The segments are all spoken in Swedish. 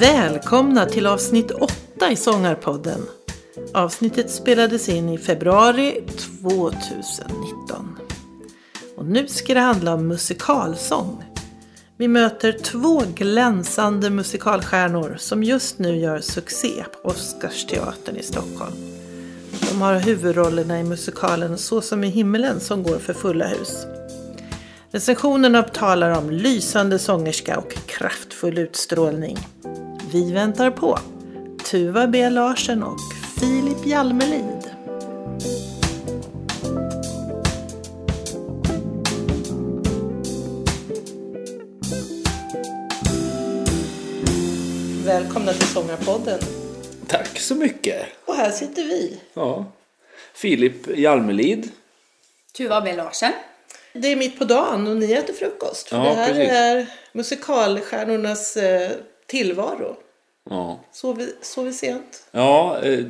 Välkomna till avsnitt 8 i Sångarpodden. Avsnittet spelades in i februari 2019. Och nu ska det handla om musikalsång. Vi möter två glänsande musikalstjärnor som just nu gör succé på Oscarsteatern i Stockholm. De har huvudrollerna i musikalen Så som i himmelen som går för fulla hus. Recensionerna talar om lysande sångerska och kraftfull utstrålning. Vi väntar på Tuva B Larsen och Filip Jalmelin. Välkomna till Sångarpodden. Tack så mycket. Och här sitter vi. Ja. Filip Hjalmelid. Tuva B Larsen. Det är mitt på dagen och ni äter frukost. För Ja, det här precis. är musikalstjärnornas eh, tillvaro. Ja, Sover, sover sent. ja eh,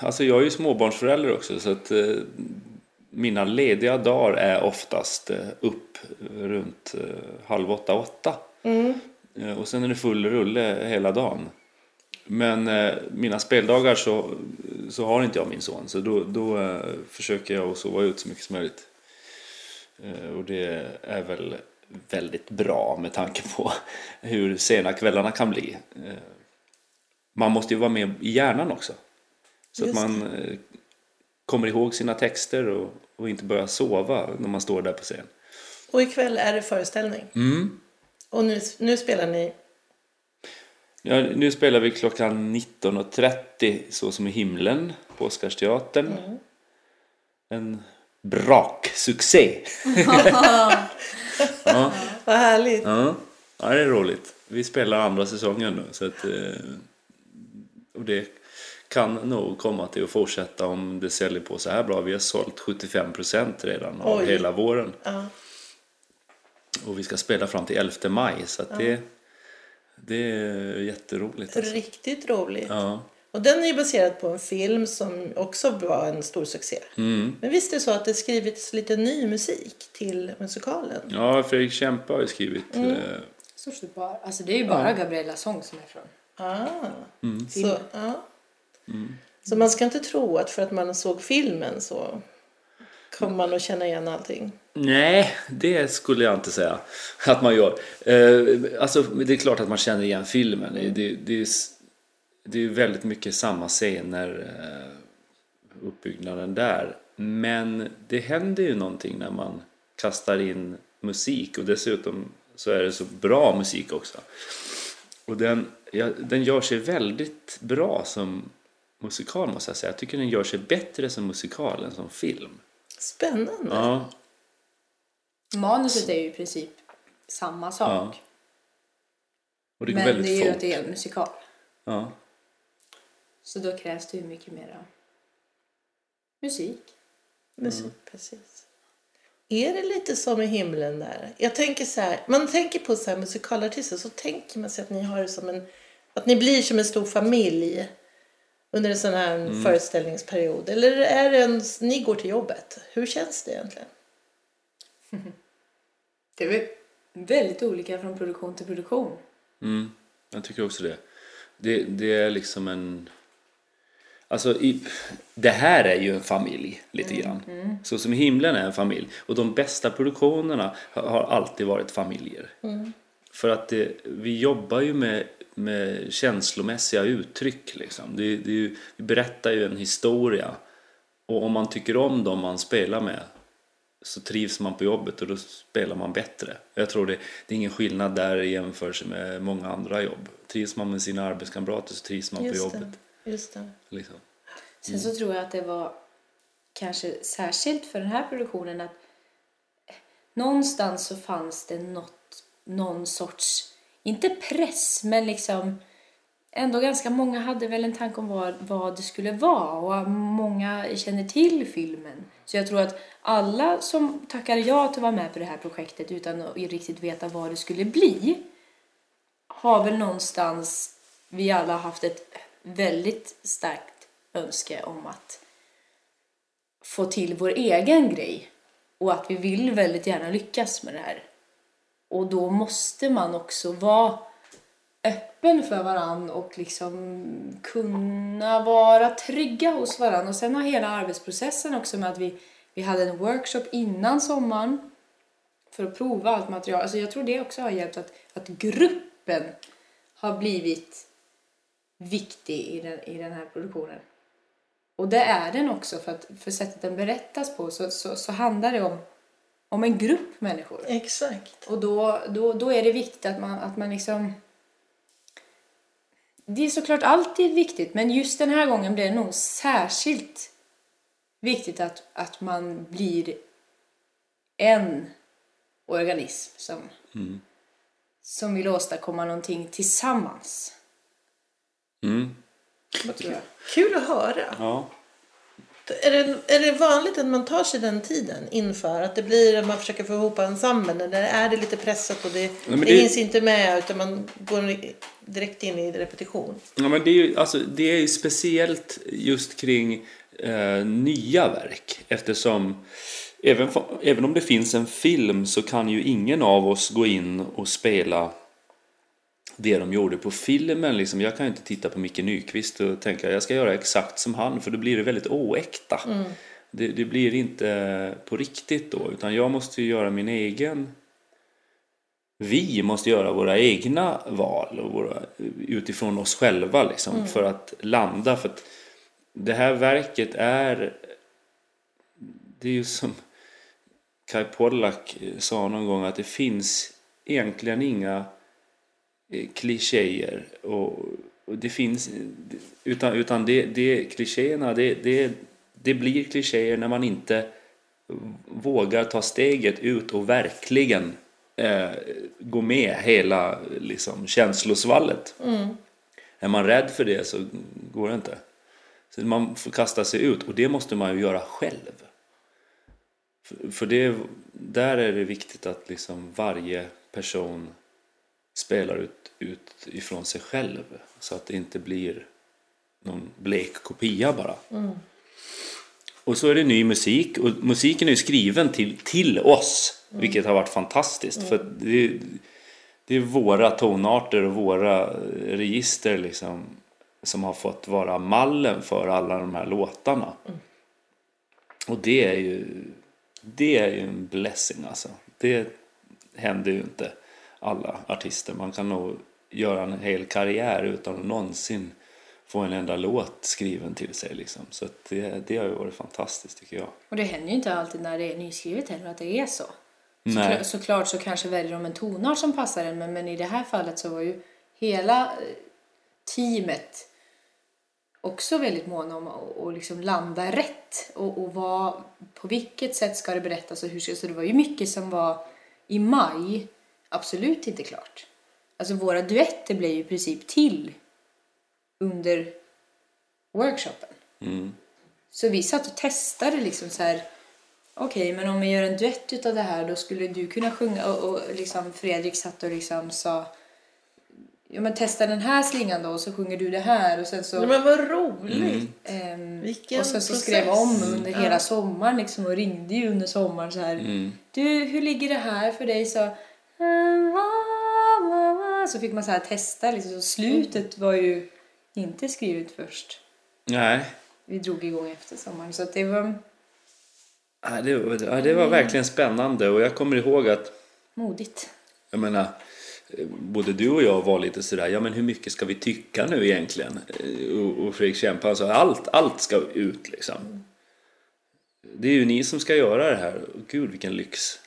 alltså jag är ju småbarnsförälder också så att eh, mina lediga dagar är oftast upp runt halv åtta, åtta. Eh, Och sen är det full rulle hela dagen. Men eh, mina speldagar så, så har inte jag min son så då, då eh, försöker jag att sova ut så mycket som möjligt. Eh, och det är väl väldigt bra med tanke på hur sena kvällarna kan bli. Eh, man måste ju vara med i hjärnan också. Så Just att man eh, kommer ihåg sina texter och, och inte börjar sova när man står där på scen. Och ikväll är det föreställning. Mm. Och nu, nu spelar ni Ja, nu spelar vi klockan 19.30 Så som i himlen på Oscarsteatern. En braksuccé! ja, Vad härligt. ja. ja, det är roligt. Vi spelar andra säsongen nu. Så att, eh, och det kan nog komma till att fortsätta om det säljer på så här bra. Vi har sålt 75% redan av Oj. hela våren. Ja. Och vi ska spela fram till 11 maj. Så att det, det är jätteroligt. Alltså. Riktigt roligt. Ja. Och den är ju baserad på en film som också var en stor succé. Mm. Men visst är det så att det skrivits lite ny musik till musikalen? Ja, Fredrik Kempe har ju skrivit. Mm. Eh, Stort sett bara, alltså det är ju bara Gabriella Sång som är från. Ah. Mm. Så, ja. så man ska inte tro att för att man såg filmen så kommer man att känna igen allting. Nej, det skulle jag inte säga att man gör. Eh, alltså, det är klart att man känner igen filmen. Det, det, det, är, det är väldigt mycket samma scener, eh, uppbyggnaden där. Men det händer ju någonting när man kastar in musik och dessutom så är det så bra musik också. Och den, ja, den gör sig väldigt bra som musikal måste jag säga. Jag tycker den gör sig bättre som musikal än som film. Spännande. Ja, Manuset är ju i princip samma sak. Ja. och det går men väldigt det är ju fort. att det är en musikal. Ja. Så då krävs det ju mycket mera musik. Musik, precis. Är det lite som i himlen där? Jag tänker så här, man tänker på så här musikalartister så tänker man sig att ni har det som en, att ni blir som en stor familj under en sån här Mm. föreställningsperiod. Eller är det en, ni går till jobbet? Hur känns det egentligen? Det är väl väldigt olika från produktion till produktion. Mm, jag tycker också det. Det, det är liksom en... Alltså, i, det här är ju en familj lite grann. Så som himlen är en familj. Och de bästa produktionerna har, alltid varit familjer. För att det, vi jobbar ju med, med känslomässiga uttryck. Liksom. Det, det ju, vi berättar ju en historia. Och om man tycker om dem man spelar med så trivs man på jobbet och då spelar man bättre. Jag tror det, det är ingen skillnad där i jämförelse med många andra jobb. Trivs man med sina arbetskamrater så trivs man på Just jobbet. det. Just det. Liksom. Sen så tror jag att det var kanske särskilt för den här produktionen att någonstans så fanns det något, någon sorts, inte press, men liksom ändå ganska många hade väl en tanke om vad, vad det skulle vara och många känner till filmen. Så jag tror att alla som tackade ja till att vara med på det här projektet utan att riktigt veta vad det skulle bli har väl någonstans vi alla haft ett väldigt starkt önske om att få till vår egen grej och att vi vill väldigt gärna lyckas med det här. Och då måste man också vara öppen för varann och liksom kunna vara trygga hos varann. Och sen har hela arbetsprocessen också med att vi, vi hade en workshop innan sommaren för att prova allt material. Alltså jag tror det också har hjälpt att, att gruppen har blivit viktig i den, i den här produktionen. Och det är den också för att för sättet den berättas på så, så, så handlar det om, om en grupp människor. Exakt. Och då, då, då är det viktigt att man, att man liksom... Det är såklart alltid viktigt, men just den här gången blir det nog särskilt viktigt att, att man blir en organism som, som vill åstadkomma någonting tillsammans. Mm. Vad tror jag. Kul att höra. Ja. Är det, är det vanligt att man tar sig den tiden inför? Att det blir att man försöker få ihop ensemblen? Eller är det lite pressat och det, men det det- hinns inte med utan man går direkt in i repetition? Ja, men det, är ju, alltså, det är ju speciellt just kring eh, nya verk eftersom även, även om det finns en film så kan ju ingen av oss gå in och spela det de gjorde på filmen. Liksom. Jag kan ju inte titta på Micke Nyqvist och tänka jag ska göra exakt som han för då blir det väldigt oäkta. Det, det blir inte på riktigt då utan jag måste ju göra min egen vi måste göra våra egna val och våra, utifrån oss själva liksom, för att landa. För att det här verket är... Det är ju som Kai Pollak sa någon gång att det finns egentligen inga eh, klichéer. Och, och det finns... Utan, utan det, det klichéerna, det, det, det blir klichéer när man inte vågar ta steget ut och verkligen eh, gå med hela liksom, känslosvallet. Är man rädd för det så går det inte. Så man får kasta sig ut och det måste man ju göra själv. För, för det, där är det viktigt att liksom varje person spelar ut, ut ifrån sig själv så att det inte blir någon blek kopia bara. Och så är det ny musik och musiken är ju skriven till, till oss vilket har varit fantastiskt för att det, det är våra tonarter och våra register liksom som har fått vara mallen för alla de här låtarna. Och det är ju det är ju en blessing alltså. Det händer ju inte alla artister. Man kan nog göra en hel karriär utan att någonsin få en enda låt skriven till sig liksom. Så det, det har ju varit fantastiskt tycker jag. Och det händer ju inte alltid när det är nyskrivet heller att det är så. Nej. Såklart, såklart så kanske väljer de en tonart som passar en men, men i det här fallet så var ju hela eh, teamet också väldigt måna om att och liksom landa rätt och, och vad, på vilket sätt ska det berättas och hur ska så det var ju mycket som var i maj absolut inte klart. Alltså våra duetter blev ju i princip till under workshopen. Så vi satt och testade liksom så här. Okej, men om vi gör en duett utav det här då skulle du kunna sjunga och, och liksom Fredrik satt och liksom sa Ja men testa den här slingan då och så sjunger du det här och sen så Ja, men vad roligt! ehm, Vilken och sen så process. skrev jag om under Ja. hela sommaren liksom och ringde ju under sommaren så här. Du, hur ligger det här för dig? Så, "Eh, va." så fick man så här testa liksom. Så slutet var ju inte skrivet först. Nej, Vi drog igång efter sommaren så det var Ja, det, var- ja, det var verkligen spännande och jag kommer ihåg att modigt. jag menar både du och jag var lite sådär, ja men hur mycket ska vi tycka nu egentligen? Och, och Fredrik Kempe han sa, allt, allt ska ut liksom. Det är ju ni som ska göra det här. Och Gud vilken lyx.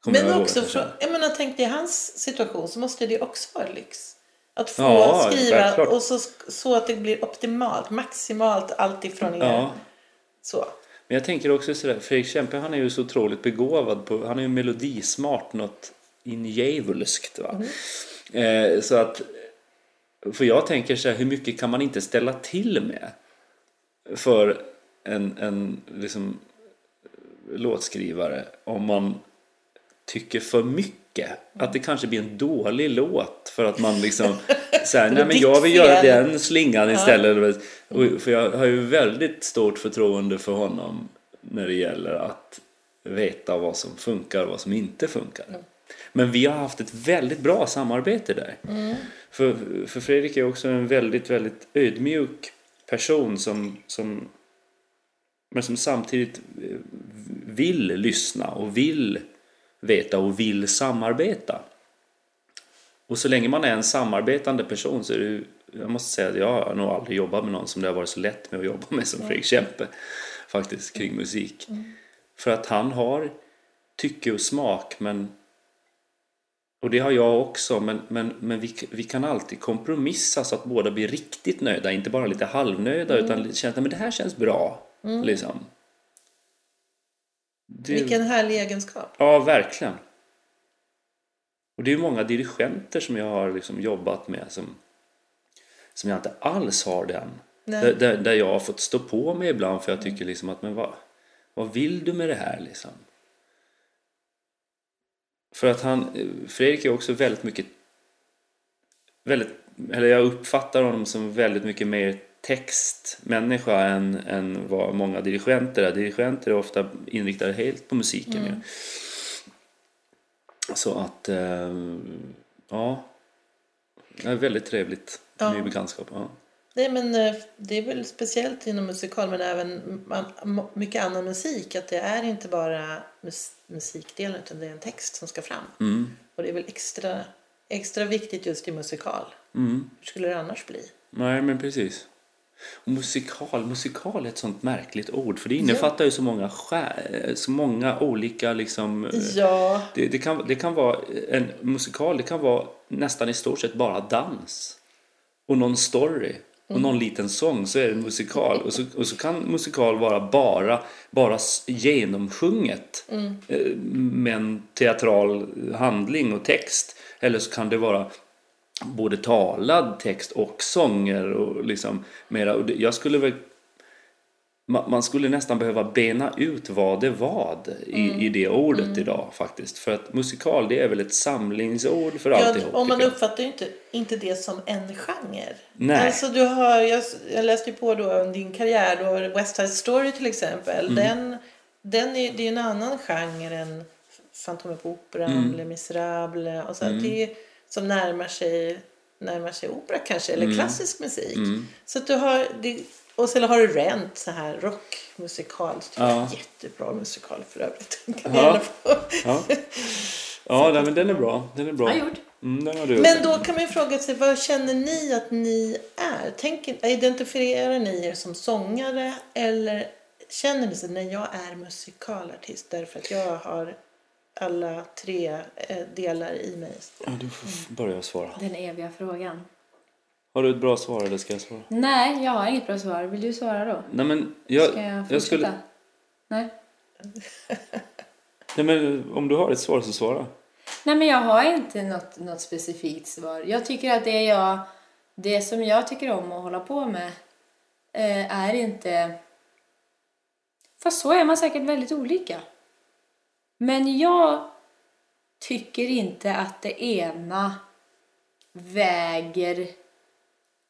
Kommer Men också, från, jag menar, tänk dig i hans situation så måste det också vara lyx. Att få Ja, skriva och så, så att det blir optimalt, maximalt allt ifrån er. Ja. Så. Men jag tänker också sådär, Fredrik Kempe han är ju så otroligt begåvad på, han är ju melodismart något injävulskt va. Eh, så att, för jag tänker så här, hur mycket kan man inte ställa till med för en, en liksom, låtskrivare om man tycker för mycket. Att det kanske blir en dålig låt för att man liksom säger nej men jag vill göra den slingan istället. Och, för jag har ju väldigt stort förtroende för honom när det gäller att veta vad som funkar och vad som inte funkar. Men vi har haft ett väldigt bra samarbete där. Mm. För, för Fredrik är också en väldigt, väldigt ödmjuk person som, som men som samtidigt eh, vill lyssna och vill veta och vill samarbeta. Och så länge man är en samarbetande person så är det jag måste säga att jag har nog aldrig jobbat med någon som det har varit så lätt med att jobba med som Fredrik Kempe faktiskt kring musik. För att han har tycke och smak men och det har jag också men, men, men vi, vi kan alltid kompromissa så att båda blir riktigt nöjda, inte bara lite halvnöjda utan känna att det här känns bra. Liksom. Det- Vilken härlig egenskap. Ja, verkligen. Och det är många dirigenter som jag har liksom jobbat med som, som jag inte alls har den. Där, där, där jag har fått stå på mig ibland för jag tycker liksom att men vad, vad vill du med det här liksom? För att han, Fredrik är också väldigt mycket, väldigt, eller jag uppfattar honom som väldigt mycket mer textmänniska än, än vad många dirigenter är. Dirigenter är ofta inriktade helt på musiken ju. Så att, eh, ja. Det är väldigt trevligt Ja. ny bekantskap. Ja. Nej, men eh, det är väl speciellt inom musikal men även mycket annan musik att det är inte bara mus- musikdelen utan det är en text som ska fram. Mm. Och det är väl extra, extra viktigt just i musikal. Mm. Hur skulle det annars bli? Nej, men precis. Och musikal, musikal är ett sånt märkligt ord för det innefattar ju så många, skär, så många olika liksom... eh, Ja, Det, det, kan, det kan vara en musikal, det kan vara nästan i stort sett bara dans. Och någon story. Och någon liten sång så är det en musikal. Och så, och så kan musikal vara bara, bara genomsjunget. eh, Med en teatral handling och text. Eller så kan det vara både talad text och sånger och liksom mera. Och jag skulle väl man skulle nästan behöva bena ut vad det vad i, i det ordet idag faktiskt. För att musikal det är väl ett samlingsord för ja alltihop. och man uppfattar ju inte, inte det som en genre. Nej. Alltså du har, jag, jag läste ju på då om din karriär, har West Side Story till exempel. Mm. Den, den är, det är ju en annan genre än Fantomen på Operan, Mm. Les Misérables. Och så, här. Det som närmar sig, närmar sig opera kanske, Mm. eller klassisk musik. Så att du har, det, och sen har du Rent, så här rockmusikal. Så Ja. ja. Jättebra musikal för övrigt. Kan Ja. Ja, ja nej, men den är bra. Den är bra. Gjort. Mm, den har du Men gjort. då kan man ju fråga sig, vad känner ni att ni är? Tänker, identifierar ni er som sångare eller känner ni sig, när jag är musikalartist därför att jag har alla tre eh, delar i mig? Ja, du får börja svara. Den eviga frågan. Har du ett bra svar eller ska jag svara? Nej, jag har inget bra svar. Vill du svara då? Nej men jag, Ska jag jag fortsätta? skulle... Nej. Nej men om du har ett svar så svara. Nej, men jag har inte något, något specifikt svar. Jag tycker att det jag... Det som jag tycker om att hålla på med eh, är inte... Fast så är man säkert väldigt olika. Men jag tycker inte att det ena väger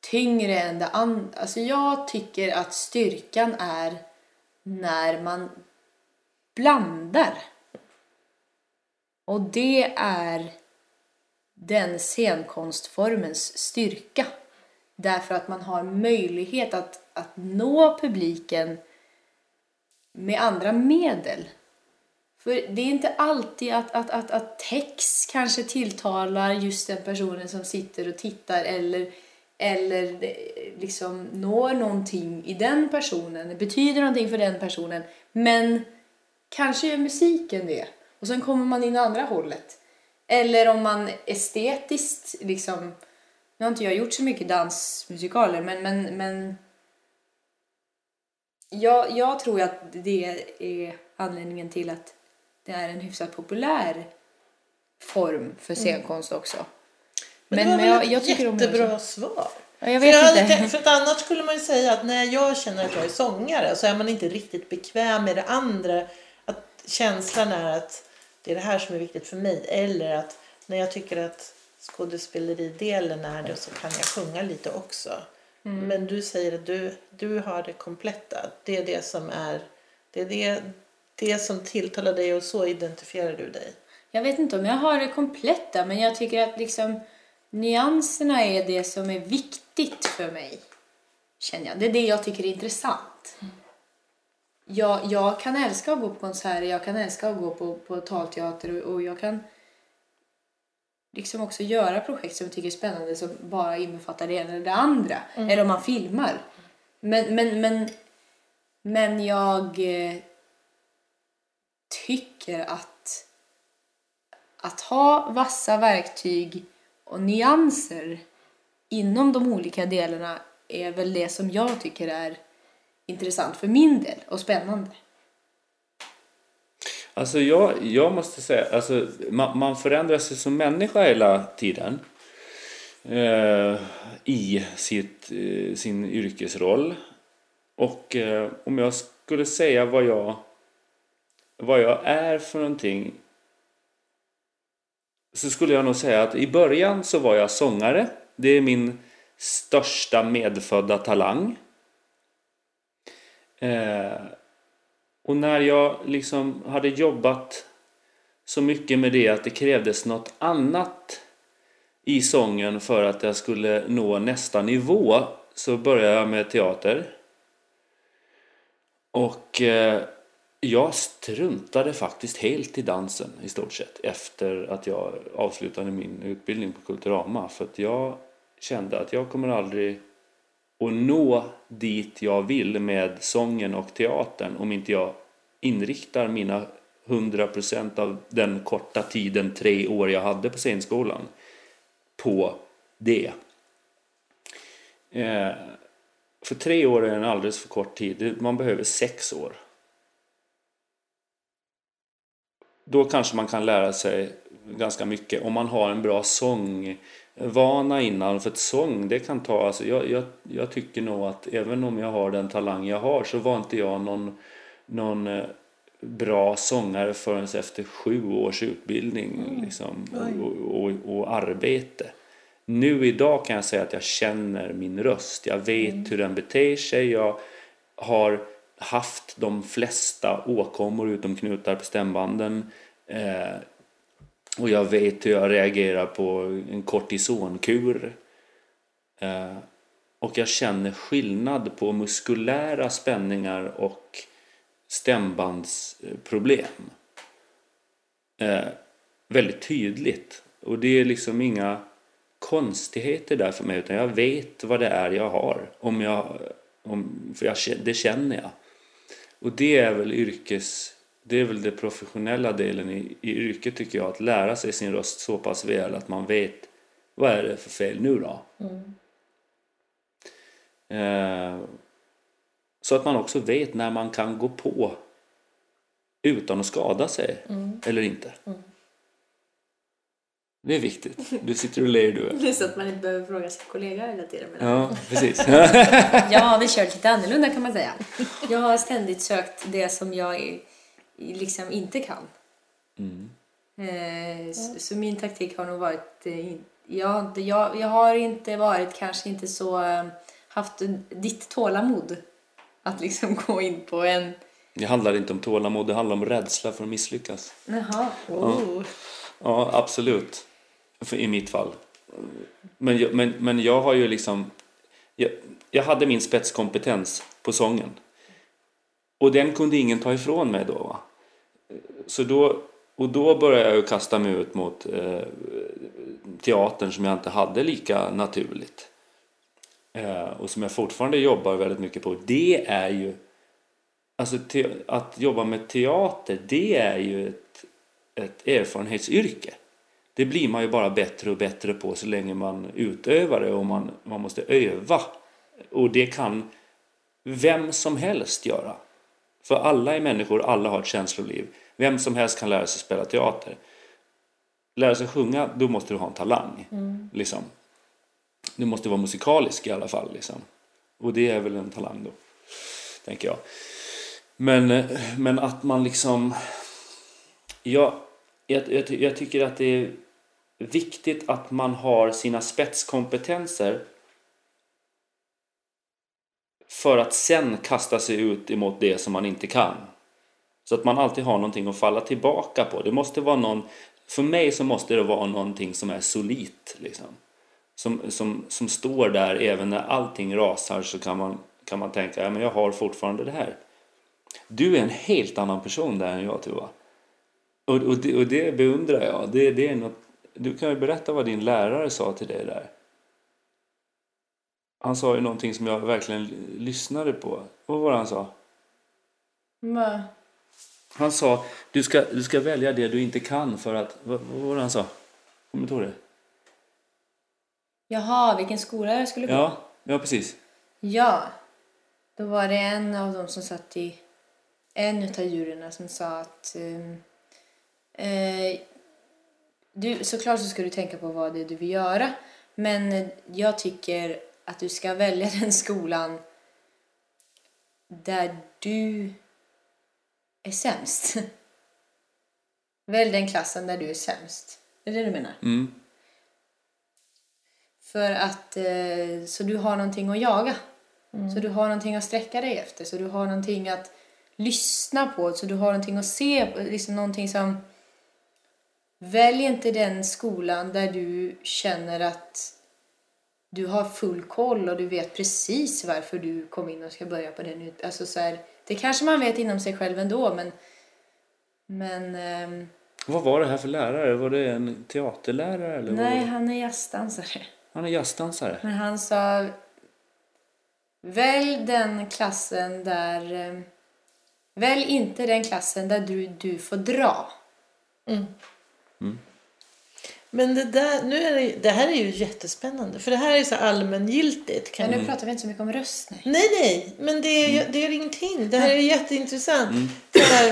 tyngre än det andra. Alltså jag tycker att styrkan är när man blandar. Och det är den scenkonstformens styrka. Därför att man har möjlighet att, att nå publiken med andra medel. För det är inte alltid att, att, att, att text kanske tilltalar just den personen som sitter och tittar eller, eller eh, liksom når någonting i den personen, betyder någonting för den personen. Men kanske gör musiken det. Och sen kommer man in andra hållet. Eller om man estetiskt liksom... Nu har inte jag gjort så mycket dansmusikaler men, men, men jag, jag tror att det är anledningen till att det är en hyfsat populär form för scenkonst också. Men, det var väl jag, ett jag jättebra svar. Ja, jag För, vet hade inte. för att annars skulle man ju säga att när jag känner att jag är sångare så är man inte riktigt bekväm med det andra. Att känslan är att det är det här som är viktigt för mig. Eller att när jag tycker att skådespeleri-delen är det så kan jag sjunga lite också. Men du säger att du, du har det kompletta. Det är det som är det, är det, det som tilltalar dig och så identifierar du dig. Jag vet inte om jag har det kompletta, men jag tycker att liksom nyanserna är det som är viktigt för mig. Känner jag. Det är det jag tycker är intressant. Jag, jag kan älska att gå på konserter, jag kan älska att gå på, på talteater och, och jag kan liksom också göra projekt som jag tycker är spännande som bara innefattar det ena eller det andra. Eller om man filmar. Men, men, men, men jag eh, tycker att att ha vassa verktyg och nyanser inom de olika delarna är väl det som jag tycker är intressant för min del och spännande. Alltså jag, jag måste säga, alltså, man, man förändrar sig som människa hela tiden. Eh, I sitt, eh, sin yrkesroll. Och eh, om jag skulle säga vad jag, vad jag är för någonting. Så skulle jag nog säga att i början så var jag sångare. Det är min största medfödda talang. Eh, och när jag liksom hade jobbat så mycket med det att det krävdes något annat i sången för att jag skulle nå nästa nivå så började jag med teater. Och eh, jag struntade faktiskt helt i dansen i stort sett efter att jag avslutade min utbildning på Kulturama för att jag kände att jag kommer aldrig att nå dit jag vill med sången och teatern om inte jag inriktar mina 100% av den korta tiden, tre år jag hade på scenskolan, på det. Eh, för tre år är en alldeles för kort tid. Man behöver sex år. Då kanske man kan lära sig ganska mycket om man har en bra sångvana innan. För ett sång, det kan ta... Alltså jag, jag, jag tycker nog att även om jag har den talang jag har så var inte jag någon, någon eh, bra sångare förrän efter sju års utbildning Mm. liksom, och, och, och arbete. Nu idag kan jag säga att jag känner min röst. Jag vet Mm. hur den beter sig. Jag har haft de flesta åkommor utom knutar på stämbanden. Eh, och jag vet hur jag reagerar på en kortisonkur. Eh, och jag känner skillnad på muskulära spänningar och stämbandsproblem. Eh, väldigt tydligt. Och det är liksom inga konstigheter där för mig utan jag vet vad det är jag har. Om jag, om, för jag, det känner jag. Och det är väl yrkes... Det är väl den professionella delen i, i yrket tycker jag. Att lära sig sin röst så pass väl att man vet vad är det för fel nu då? Eh, så att man också vet när man kan gå på utan att skada sig eller inte. Det är viktigt. Du sitter och ler du. Det är så att man inte behöver fråga sin kollega hela tiden. Ja, precis. Jag har väl kört lite annorlunda kan man säga. Jag har ständigt sökt det som jag liksom inte kan. Eh, så, så min taktik har nog varit... eh, Ja, jag, jag har inte varit kanske inte så... eh, haft ditt tålamod att liksom gå in på en... Det handlar inte om tålamod, det handlar om rädsla för att misslyckas. Jaha. Oh. Ja, absolut. För, I mitt fall. Men jag, men, men jag har ju liksom... Jag, jag hade min spetskompetens på sången. Och den kunde ingen ta ifrån mig då. Va? Så då, och då började jag ju kasta mig ut mot eh, teatern som jag inte hade lika naturligt. Eh, och som jag fortfarande jobbar väldigt mycket på. Det är ju... Alltså te, att jobba med teater, det är ju ett, ett erfarenhetsyrke. Det blir man ju bara bättre och bättre på så länge man utövar det och man, man måste öva. Och det kan vem som helst göra. För alla är människor, alla har ett känsloliv. Vem som helst kan lära sig spela teater. Lära sig sjunga, då måste du ha en talang. Liksom. Du måste vara musikalisk i alla fall. Liksom. Och det är väl en talang då, tänker jag. Men, men att man liksom... Jag, jag, jag, jag tycker att det är viktigt att man har sina spetskompetenser för att sen kasta sig ut emot det som man inte kan. Så att man alltid har någonting att falla tillbaka på. Det måste vara någon, för mig så måste det vara någonting som är solitt. Liksom. Som, som, som står där även när allting rasar så kan man, kan man tänka ja, men jag har fortfarande det här. Du är en helt annan person där än jag Tuva. Och, och, det, och det beundrar jag. Det, det är något, du kan ju berätta vad din lärare sa till dig där. Han sa ju någonting som jag verkligen lyssnade på. Vad var det han sa? Va? Han sa du ska, du ska välja det du inte kan för att... Vad, vad var det han sa? Kommer du ihåg det? Jaha, vilken skola jag skulle gå? Ja, ja precis. Ja. Då var det en av dem som satt i en utav juryerna som sa att ehm, eh, du, såklart så ska du tänka på vad det är du vill göra men jag tycker att du ska välja den skolan där du är sämst. Välj den klassen där du är sämst. Är det det du menar? Mm. För att eh, så du har någonting att jaga. Så du har någonting att sträcka dig efter. Så du har någonting att lyssna på. Så du har någonting att se på. Liksom någonting som... Välj inte den skolan där du känner att du har full koll och du vet precis varför du kom in och ska börja på den. Alltså så här, det kanske man vet inom sig själv ändå men... Men... ehm, Vad var det här för lärare? Var det en teaterlärare? Eller nej, han är jazzdansare. Han är jazzdansare. Men han sa Välj den klassen där... eh, Välj inte den klassen där du, du får dra. Men det, där, nu är det, det här är ju jättespännande. För det här är så allmängiltigt. Kan Men nu pratar vi inte så mycket om röst. Nej. Nej, nej, men det är, Mm. det är ingenting. Det här är jätteintressant. Det här,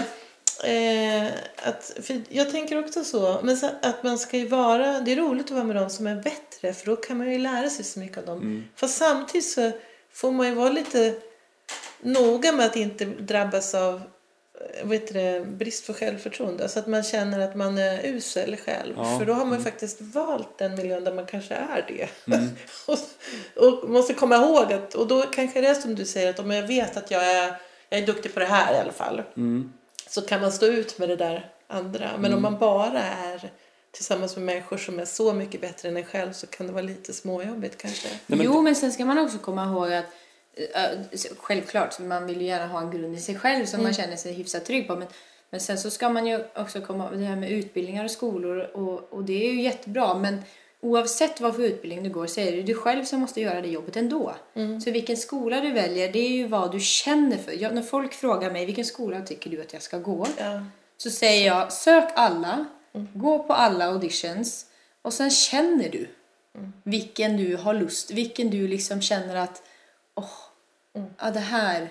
eh, att, för jag tänker också så, men så att man ska ju vara, det är roligt att vara med dem som är bättre för då kan man ju lära sig så mycket av dem. Mm. Fast samtidigt så får man ju vara lite noga med att inte drabbas av vad heter det, brist på självförtroende. Alltså att man känner att man är usel själv. Ja, För då har man ju faktiskt valt den miljön där man kanske är det. och, och måste komma ihåg att, och då kanske det är som du säger, att om jag vet att jag är, jag är duktig på det här i alla fall. Så kan man stå ut med det där andra. Men om man bara är tillsammans med människor som är så mycket bättre än en själv så kan det vara lite småjobbigt kanske. Nej, men- Jo, men sen ska man också komma ihåg att självklart, man vill ju gärna ha en grund i sig själv som man känner sig hyfsat trygg på. Men, men sen så ska man ju också komma det här med utbildningar och skolor och, och det är ju jättebra. Men oavsett vad för utbildning du går så är det ju du själv som måste göra det jobbet ändå. Så vilken skola du väljer, det är ju vad du känner för. Jag, när folk frågar mig vilken skola tycker du att jag ska gå? Ja. Så säger jag, sök alla, gå på alla auditions och sen känner du vilken du har lust, vilken du liksom känner att, ja det här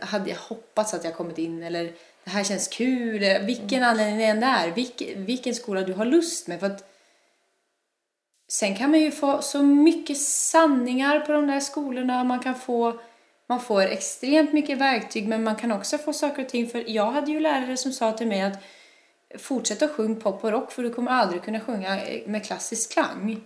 hade jag hoppats att jag kommit in eller det här känns kul, vilken anledning det än är, vilken, vilken skola du har lust med. För att sen kan man ju få så mycket sanningar på de där skolorna, man kan få man får extremt mycket verktyg men man kan också få saker och ting. För jag hade ju lärare som sa till mig att fortsätt att sjunga pop och rock för du kommer aldrig kunna sjunga med klassisk klang.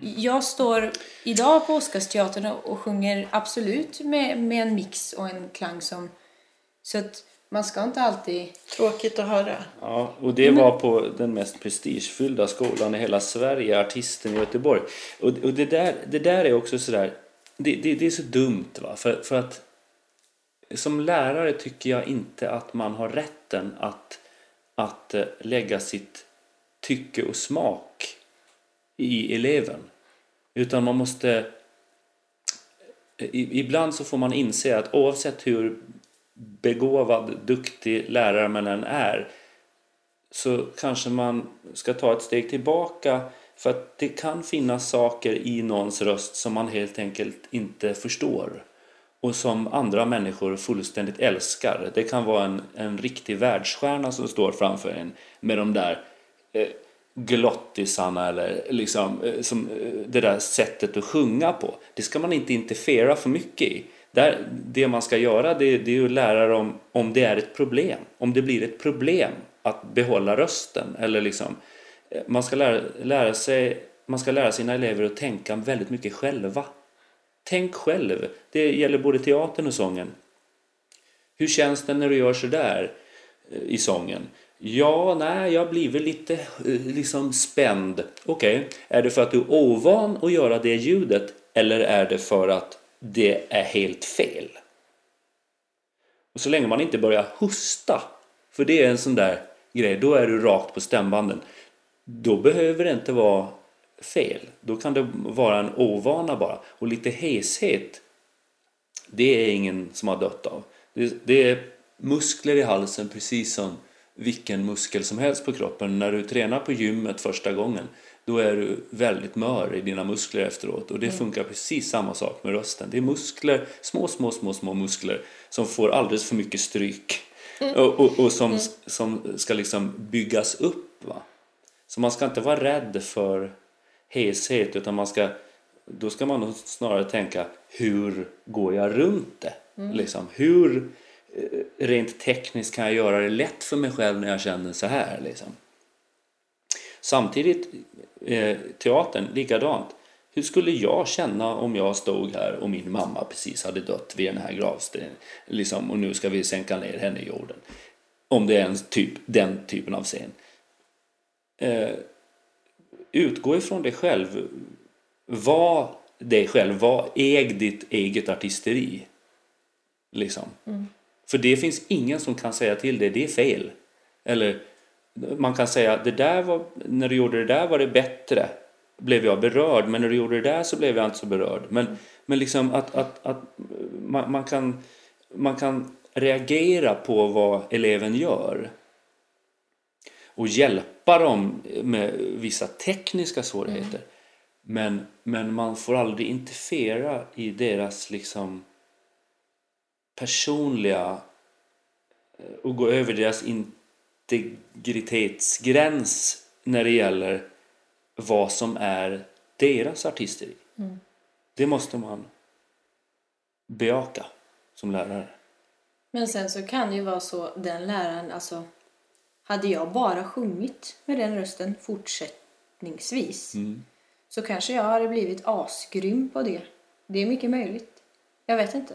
Jag står idag på Oscarsteatern och sjunger absolut med, med en mix och en klang som... Så att man ska inte alltid... Tråkigt att höra. Ja, och det var på den mest prestigefyllda skolan i hela Sverige, Artisten i Göteborg. Och, och det, där, det där är också sådär, det, det, det är så dumt va, för, för att som lärare tycker jag inte att man har rätten att, att eh, lägga sitt tycke och smak i eleven. Utan man måste... Ibland så får man inse att oavsett hur begåvad, duktig lärare man än är så kanske man ska ta ett steg tillbaka för att det kan finnas saker i någons röst som man helt enkelt inte förstår och som andra människor fullständigt älskar. Det kan vara en, en riktig världsstjärna som står framför en med de där eh, glottisarna eller liksom eh, som, eh, det där sättet att sjunga på. Det ska man inte interfera för mycket i. Där, det man ska göra det, det är att lära dem om det är ett problem. Om det blir ett problem att behålla rösten. Eller liksom, eh, man, ska lära, lära sig, man ska lära sina elever att tänka väldigt mycket själva. Tänk själv. Det gäller både teatern och sången. Hur känns det när du gör sådär i sången? Ja, nej, jag blir väl lite eh, liksom spänd. Okej, okay. är det för att du är ovan att göra det ljudet eller är det för att det är helt fel? Och så länge man inte börjar hosta, för det är en sån där grej, då är du rakt på stämbanden. Då behöver det inte vara fel. Då kan det vara en ovana bara. Och lite heshet, det är ingen som har dött av. Det, det är muskler i halsen precis som vilken muskel som helst på kroppen. När du tränar på gymmet första gången då är du väldigt mör i dina muskler efteråt och det mm. funkar precis samma sak med rösten. Det är muskler, små, små, små, små muskler som får alldeles för mycket stryk mm. och, och, och, som, mm. som ska liksom byggas upp. Va? Så man ska inte vara rädd för heshet utan man ska, då ska man snarare tänka hur går jag runt det? Mm. Liksom, hur Eh, rent tekniskt kan jag göra det lätt för mig själv när jag känner så här? Liksom. Samtidigt, eh, teatern, likadant. Hur skulle jag känna om jag stod här och min mamma precis hade dött vid den här gravstenen liksom, och nu ska vi sänka ner henne i jorden? Om det är en typ, den typen av scen. Eh, utgå ifrån dig själv. Var dig själv, var äg ditt eget artisteri. Liksom. Mm. För det finns ingen som kan säga till dig, det är fel. Eller man kan säga, det där var, när du gjorde det där var det bättre. Blev jag berörd, men när du gjorde det där så blev jag inte så berörd. Men, men liksom att, att, att man, man, kan, man kan reagera på vad eleven gör och hjälpa dem med vissa tekniska svårigheter. Mm. Men, men man får aldrig interfera i deras liksom personliga eh, och gå över deras integritetsgräns när det gäller vad som är deras artisteri. Mm. Det måste man bejaka som lärare. Men sen så kan det ju vara så, den läraren, alltså hade jag bara sjungit med den rösten fortsättningsvis mm. så kanske jag hade blivit asgrym på det. Det är mycket möjligt. Jag vet inte.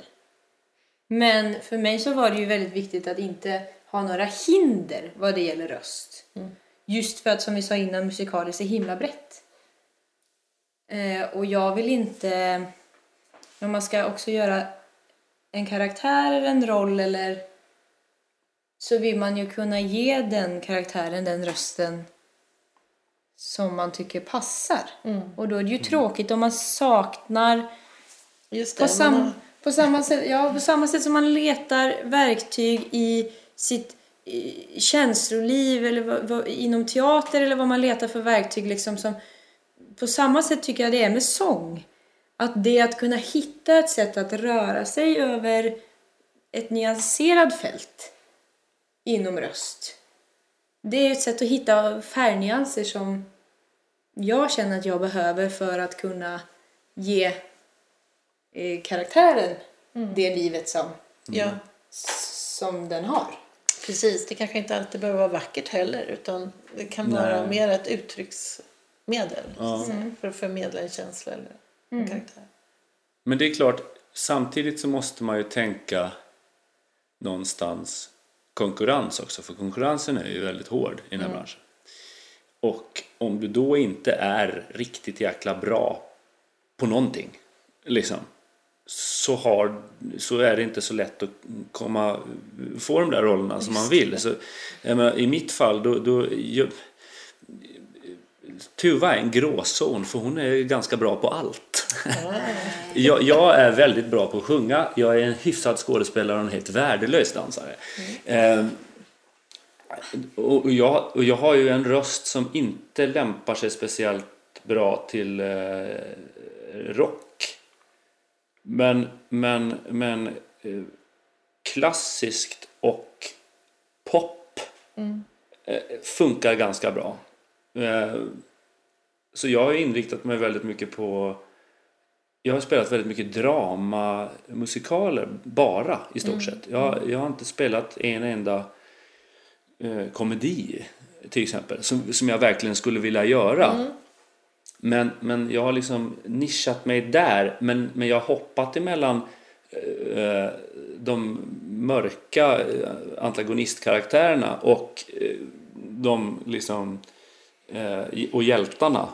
Men för mig så var det ju väldigt viktigt att inte ha några hinder vad det gäller röst. Mm. Just för att som vi sa innan, musikaliskt är himla brett. Eh, och jag vill inte... Om man ska också göra en karaktär eller en roll eller så vill man ju kunna ge den karaktären den rösten som man tycker passar. Mm. Och då är det ju mm. tråkigt om man saknar... Just det, på, sam, har på, samma sätt, ja, på samma sätt som man letar verktyg i sitt i känsloliv eller vad, vad, inom teater eller vad man letar för verktyg. Liksom, som, på samma sätt tycker jag det är med sång. Att det att kunna hitta ett sätt att röra sig över ett nyanserat fält inom röst. Det är ett sätt att hitta färgnyanser som jag känner att jag behöver för att kunna ge eh, karaktären mm. det livet som, ja. som den har. Precis, det kanske inte alltid behöver vara vackert heller utan det kan vara Nej. mer ett uttrycksmedel ja. mm. för att förmedla en känsla eller en mm. karaktär. Men det är klart, samtidigt så måste man ju tänka någonstans konkurrens också, för konkurrensen är ju väldigt hård i den här mm. branschen. Och om du då inte är riktigt jäkla bra på någonting, liksom, så, har, så är det inte så lätt att komma, få de där rollerna som man vill. Så, menar, I mitt fall, då, då jag, Tuva är en gråzon för hon är ganska bra på allt. jag, jag, är väldigt bra på att sjunga, jag är en hyfsad skådespelare och en helt värdelös dansare. Mm. Eh, och, jag, och jag har ju en röst som inte lämpar sig speciellt bra till eh, rock. Men, men, men eh, klassiskt och pop mm. eh, funkar ganska bra. Eh, så jag har inriktat mig väldigt mycket på jag har spelat väldigt mycket drama, musikaler bara i stort mm. sett. Jag, jag har inte spelat en enda eh, komedi till exempel som, som jag verkligen skulle vilja göra. Men, men jag har liksom nischat mig där men, men jag har hoppat emellan eh, de mörka eh, antagonistkaraktärerna och eh, de liksom eh, och hjältarna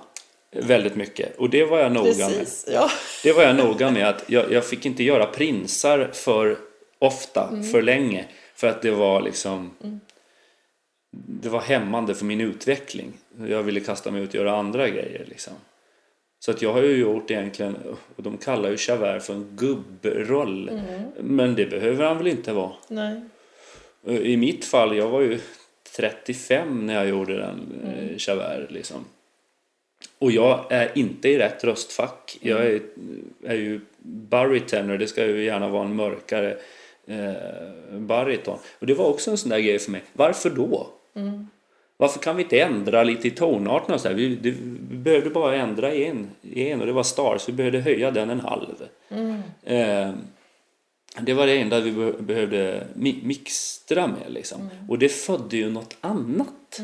väldigt mycket. Och det var jag noga med. Precis, ja. Det var jag noga med att jag, jag fick inte göra prinsar för ofta, för länge. För att det var liksom Det var hämmande för min utveckling. Jag ville kasta mig ut och göra andra grejer liksom. Så att jag har ju gjort egentligen, och de kallar ju Javert för en gubbroll. Men det behöver han väl inte vara. Nej. I mitt fall, jag var ju 35 när jag gjorde den, mm. Javert liksom. Och jag är inte i rätt röstfack. Jag är, är ju barytenor, det ska ju gärna vara en mörkare eh, bariton. Och det var också en sån där grej för mig. Varför då? Varför kan vi inte ändra lite i tonarterna? Så här? Vi, det, vi behövde bara ändra en, en och det var stars. Vi behövde höja den en halv. Eh, det var det enda vi be- behövde mi- mixtra med. Liksom. Och det födde ju något annat.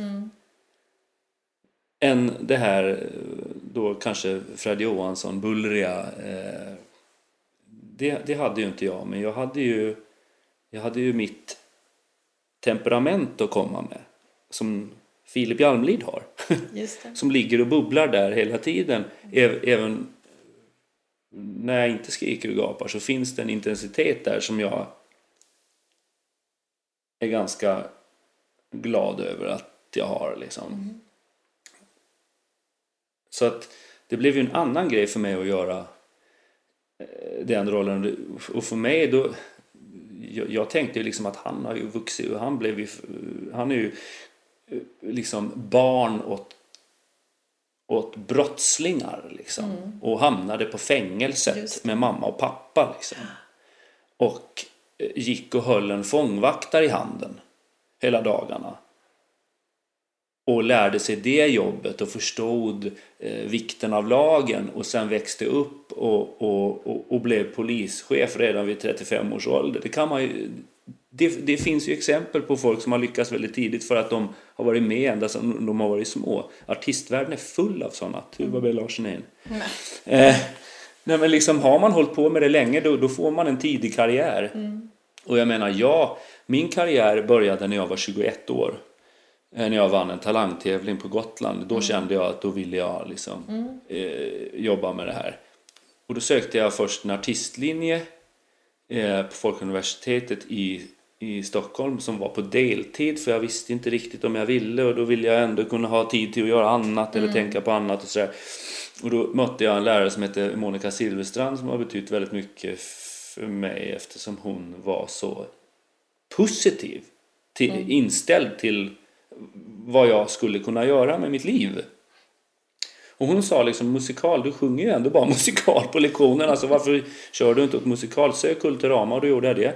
Än det här eh, då kanske Fred Johansson, bullriga. Eh, det, det hade ju inte jag. Men jag hade ju, jag hade ju mitt temperament att komma med. Som Filip Hjalmlid har. Som ligger och bubblar där hela tiden. Äv- Även när jag inte skriker och gapar så finns det en intensitet där som jag är ganska glad över att jag har. Liksom. Så att det blev ju en annan grej för mig att göra eh, den rollen. Och för mig då... Jag, tänkte ju liksom att han har ju vuxit och han blev ju... Han är ju liksom barn åt åt brottslingar liksom. och hamnade på fängelset med mamma och pappa. Liksom. Och eh, gick och höll en fångvaktare i handen hela dagarna. Och lärde sig det jobbet och förstod eh, vikten av lagen och sen växte upp och, och, och, och blev polischef redan vid 35 års ålder. Det, kan man ju, det, det finns ju exempel på folk som har lyckats väldigt tidigt för att de har varit med ända sedan de har varit små. Artistvärlden är full av sådana. Tuva B. Larsen Eh, nej men liksom har man hållit på med det länge då, då får man en tidig karriär. Och jag menar, ja, min karriär började när jag var 21 år. Eh, När jag vann en talangtävling på Gotland. Då kände jag att då ville jag liksom eh, jobba med det här. Och då sökte jag först en artistlinje eh, på Folkuniversitetet i, i Stockholm som var på deltid för jag visste inte riktigt om jag ville och då ville jag ändå kunna ha tid till att göra annat eller tänka på annat och sådär. Och då mötte jag en lärare som hette Monica Silverstrand som har betytt väldigt mycket för mig eftersom hon var så positiv till, inställd till vad jag skulle kunna göra med mitt liv. Och hon sa liksom musikal, du sjunger ju ändå bara musikal på lektionerna så varför kör du inte åt musikal? Sök Kulturama och då gjorde jag det.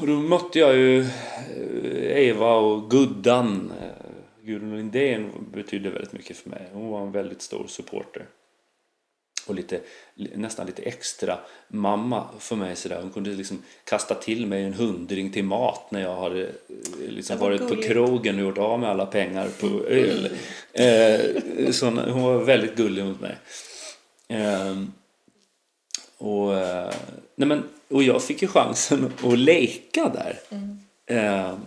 Och då mötte jag ju eh, Eva och Guddan. Eh, Gudrun Lindén betydde väldigt mycket för mig. Hon var en väldigt stor supporter. Och lite, nästan lite extra mamma för mig. Sådär. Hon kunde liksom kasta till mig en hundring till mat när jag hade eh, liksom varit på gulligt. krogen och gjort av med alla pengar på öl. Eh, så hon var väldigt gullig mot mig. Ehm, och, eh, nej men, och jag fick ju chansen att leka där. Ehm,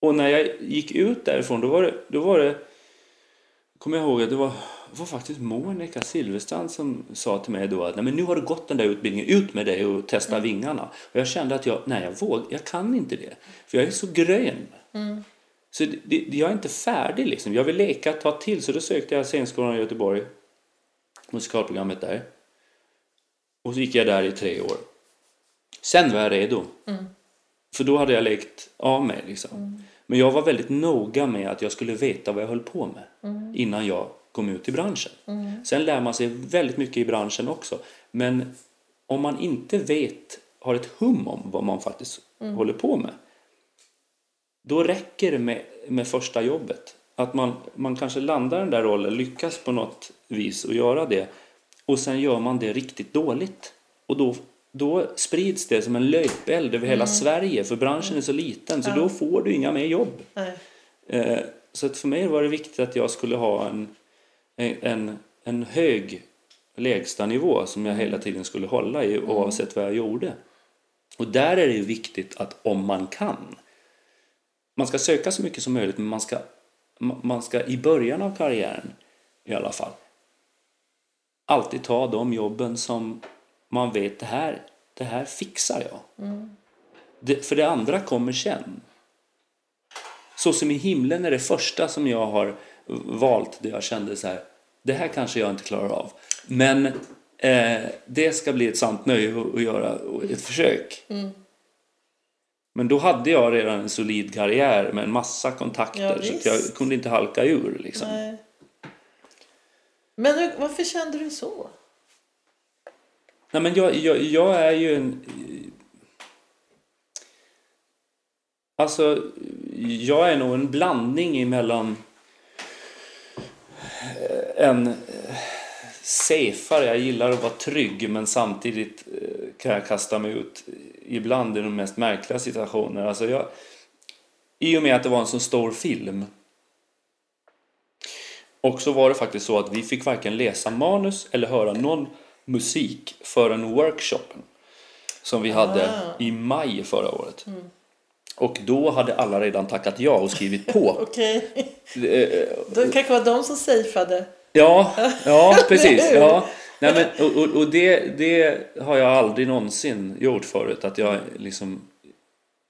och när jag gick ut därifrån då var det, då var det kommer jag ihåg att det var, var faktiskt Monica Silverstrand som sa till mig då att nej men nu har du gått den där utbildningen, ut med dig och testa vingarna. Och jag kände att jag, nej jag vågar, jag kan inte det. För jag är så grön. Så det, det, jag är inte färdig liksom. Jag vill leka tag till. Så då sökte jag scenskolan i Göteborg. Musikalprogrammet där. Och så gick jag där i tre år. Sen var jag redo. För då hade jag lekt av mig liksom. Men jag var väldigt noga med att jag skulle veta vad jag höll på med. Innan jag kom ut i branschen. Sen lär man sig väldigt mycket i branschen också. Men om man inte vet, har ett hum om vad man faktiskt håller på med. Då räcker det med, med första jobbet. Att man, man kanske landar den där rollen, lyckas på något vis att göra det. Och sen gör man det riktigt dåligt. Och då då sprids det som en löpeld över hela Sverige för branschen är så liten så då får du inga mer jobb. Nej. Eh, så för mig var det viktigt att jag skulle ha en, en, en hög lägstanivå som jag hela tiden skulle hålla i oavsett vad jag gjorde. Och där är det viktigt att om man kan, man ska söka så mycket som möjligt men man ska, man ska i början av karriären i alla fall alltid ta de jobben som man vet det här, det här fixar jag. Det, för det andra kommer sen. Så som i himlen är det första som jag har valt där jag kände så här, det här kanske jag inte klarar av. Men eh, det ska bli ett sant nöje att, göra ett försök. Men då hade jag redan en solid karriär med en massa kontakter Ja, så jag kunde inte halka ur. Liksom. Nej. Men hur- varför kände du så? Nej, men jag, jag, jag är ju en... Alltså, jag är nog en blandning emellan en eh, safare, jag gillar att vara trygg men samtidigt eh, kan jag kasta mig ut ibland i de mest märkliga situationer. Alltså jag, I och med att det var en så stor film och så var det faktiskt så att vi fick varken läsa manus eller höra någon musik förrän workshopen som vi hade Ah. i maj förra året. Och då hade alla redan tackat ja och skrivit på. Okej. Eh, Det kanske var de som safeade. Ja, ja precis. Ja. Nej, men, och och, det, det har jag aldrig någonsin gjort förut. Att jag liksom,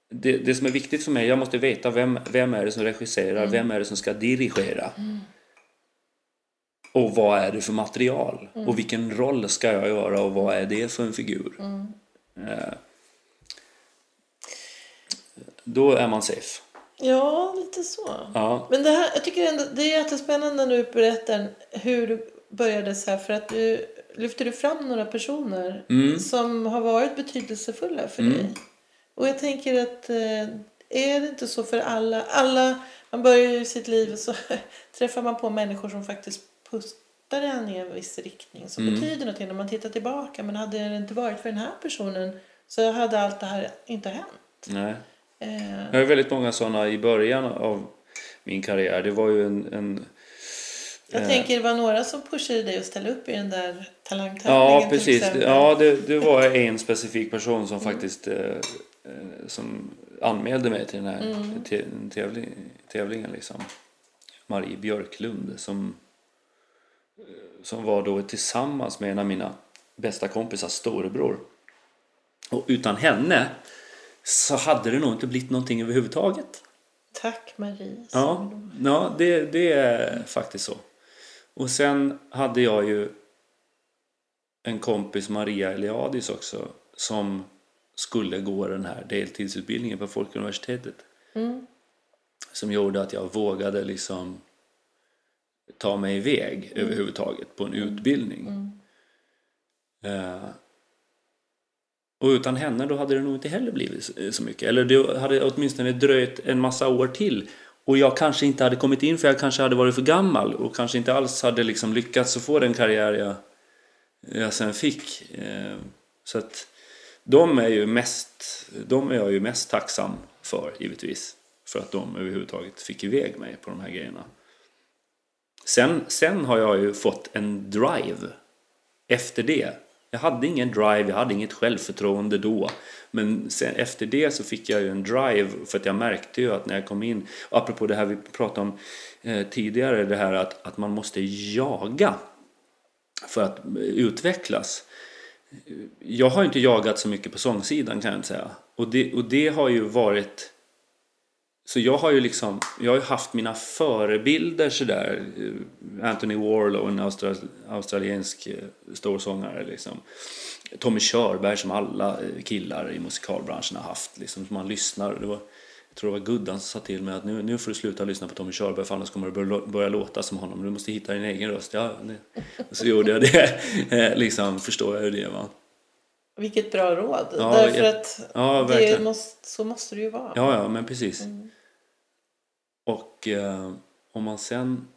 det, det som är viktigt för mig, jag måste veta vem, vem är det som regisserar, vem är det som ska dirigera. Och vad är det för material? Och vilken roll ska jag göra och vad är det för en figur? Eh, då är man safe. Ja, lite så. Ja. Men det här, jag tycker ändå det är jättespännande när du berättar hur du började så här. För att du lyfter du fram några personer som har varit betydelsefulla för dig. Och jag tänker att eh, är det inte så för alla? Alla, man börjar ju sitt liv och så träffar man på människor som faktiskt pustar en i en viss riktning. Som betyder någonting när man tittar tillbaka. Men hade det inte varit för den här personen så hade allt det här inte hänt. Nej. Eh, Jag har väldigt många sådana i början av min karriär. Det var ju en... en Jag Eh. tänker det var några som pushade dig att ställa upp i den där talangtävlingen ja, precis. Ja, det, det var en specifik person som faktiskt eh, eh, som anmälde mig till den här tä- tävling, tävlingen. Liksom. Marie Björklund som, eh, som var då tillsammans med en av mina bästa kompisars storebror. Och utan henne så hade det nog inte blivit någonting överhuvudtaget. Tack Marie. Ja, ja det, det är faktiskt så. Och sen hade jag ju en kompis, Maria Eliadis också, som skulle gå den här deltidsutbildningen på Folkuniversitetet. Som gjorde att jag vågade liksom ta mig iväg överhuvudtaget på en utbildning. Eh, och utan henne då hade det nog inte heller blivit eh, så- mycket. Eller det hade åtminstone dröjt en massa år till. Och jag kanske inte hade kommit in för jag kanske hade varit för gammal och kanske inte alls hade liksom lyckats att få den karriär jag, jag sen fick. Eh, så att de är ju mest, de är jag ju mest tacksam för givetvis. För att de överhuvudtaget fick iväg mig på de här grejerna. Sen, sen har jag ju fått en drive efter det. Jag hade ingen drive, jag hade inget självförtroende då. Men sen, efter det så fick jag ju en drive för att jag märkte ju att när jag kom in, apropå det här vi pratade om eh, tidigare, det här att, att man måste jaga för att eh, utvecklas. Jag har inte jagat så mycket på sångsidan kan jag inte säga. Och det, och det har ju varit så jag har ju liksom, jag har haft mina förebilder sådär. eh, Anthony Warlow, en austral, australiensk eh, storsångare liksom. Tommy Körberg som alla eh, killar i musikalbranschen har haft liksom. Som man lyssnar. Det var, jag tror det var Guddan som sa till mig att nu, nu får du sluta lyssna på Tommy Körberg för annars kommer det börja, låta som honom. Du måste hitta din egen röst. Ja, så gjorde jag det. Liksom förstår jag ju det va. Vilket bra råd. Ja, Därför att ja, det måste, så måste det ju vara. Ja, ja, men precis. Och eh, om man sen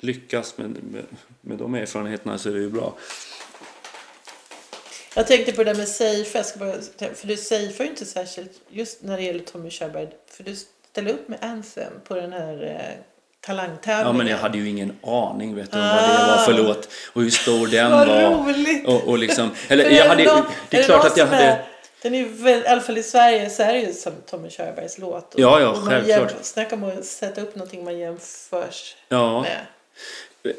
lyckas med, med, med de erfarenheterna så är det ju bra. Jag tänkte på det där med safea, för du safear ju inte särskilt just när det gäller Tommy Körberg. För du ställer upp med Anthem på den här eh, talangtävlingen. Ja, men jag hade ju ingen aning vet du, om vad det var för låt och hur stor den Vad var. roligt! Och, och liksom, eller är jag hade, det är det klart att jag hade... Den är väl, i alla fall i Sverige så är det ju som Tommy Körbergs låt. Och, Ja, ja, och man jämför- Snacka om att sätta upp någonting man jämförs Ja. med. Det,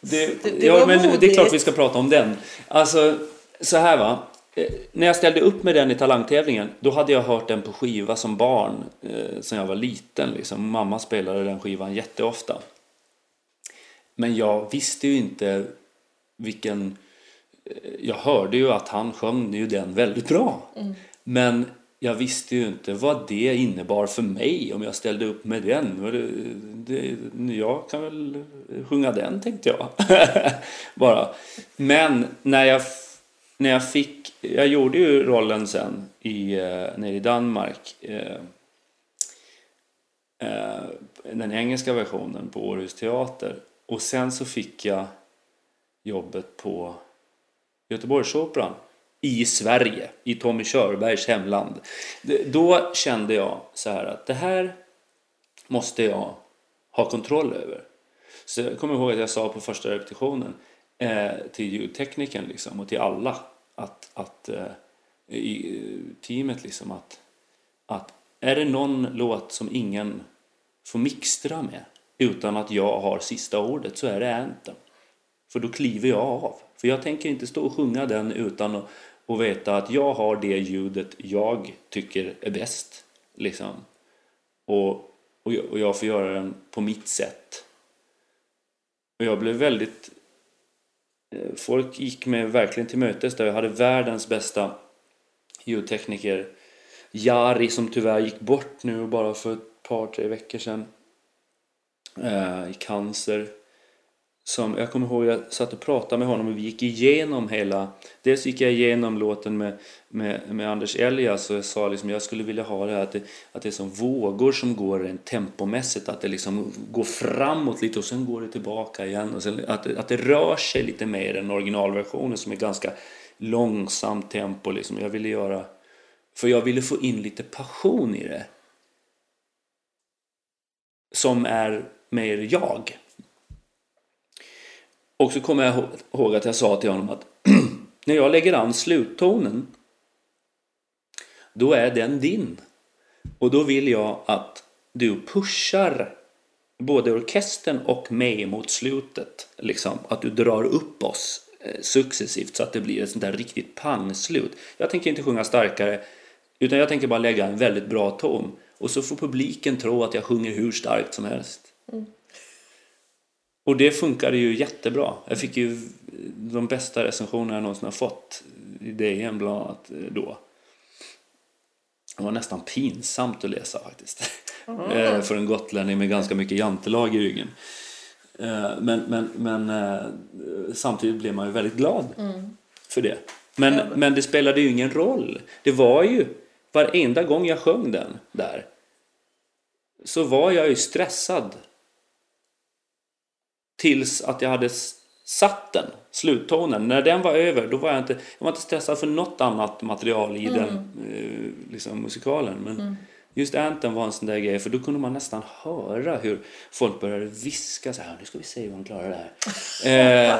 Det- det ja, men det är klart vi ska prata om den. Alltså, så här va. Eh, När jag ställde upp med den i talangtävlingen, då hade jag hört den på skiva som barn, eh, sen jag var liten. Liksom. Mamma spelade den skivan jätteofta. Men jag visste ju inte vilken... Jag hörde ju att han sjöng ju den väldigt bra. Men jag visste ju inte vad det innebar för mig om jag ställde upp med den. Och Det, det, jag kan väl sjunga den tänkte jag. Bara. Men när jag, när jag fick, jag gjorde ju rollen sen i, eh, nere i Danmark. Eh, eh, den engelska versionen på Århus teater. Och sen så fick jag jobbet på Göteborgsoperan i Sverige, i Tommy Körbergs hemland. Då kände jag så här att det här måste jag ha kontroll över. Så jag kommer ihåg att jag sa på första repetitionen eh, till ljudteknikern liksom, och till alla att, att eh, i eh, teamet liksom att, att är det någon låt som ingen får mixtra med utan att jag har sista ordet så är det Anthem. För då kliver jag av. För jag tänker inte stå och sjunga den utan att, att veta att jag har det ljudet jag tycker är bäst. Liksom. Och, och, jag, och jag får göra den på mitt sätt. Och jag blev väldigt... Eh, folk gick mig verkligen till mötes där. Jag hade världens bästa ljudtekniker. Jari som tyvärr gick bort nu bara för ett par, tre veckor sedan. Eh, I cancer. Som, jag kommer ihåg jag satt och pratade med honom och vi gick igenom hela... Dels gick jag igenom låten med, med, med Anders Elias och jag sa liksom jag skulle vilja ha det här att det, att det är som vågor som går rent tempomässigt. Att det liksom går framåt lite och sen går det tillbaka igen. Och sen, att, att det rör sig lite mer än originalversionen som är ganska långsamt tempo. Liksom. Jag ville göra... För jag ville få in lite passion i det. Som är mer jag. Och så kommer jag ihåg att jag sa till honom att när jag lägger an sluttonen då är den din. Och då vill jag att du pushar både orkestern och mig mot slutet. Liksom, att du drar upp oss eh, successivt så att det blir ett sånt där riktigt pangslut. Jag tänker inte sjunga starkare utan jag tänker bara lägga en väldigt bra ton. Och så får publiken tro att jag sjunger hur starkt som helst. Mm. Och det funkade ju jättebra. Jag fick ju de bästa recensionerna jag någonsin har fått i DN bland annat då. Det var nästan pinsamt att läsa faktiskt. Eh, För en gotlänning med ganska mycket jantelag i ryggen. Eh, Men, men, men eh, samtidigt blev man ju väldigt glad för det. Men, men det spelade ju ingen roll. Det var ju varenda gång jag sjöng den där så var jag ju stressad tills att jag hade satt den, sluttonen. När den var över, då var jag inte, jag var inte stressad för något annat material i den eh, liksom, musikalen. Men just Anthem var en sån där grej, för då kunde man nästan höra hur folk började viska så här, nu ska vi se hur han klarar det här. Eh,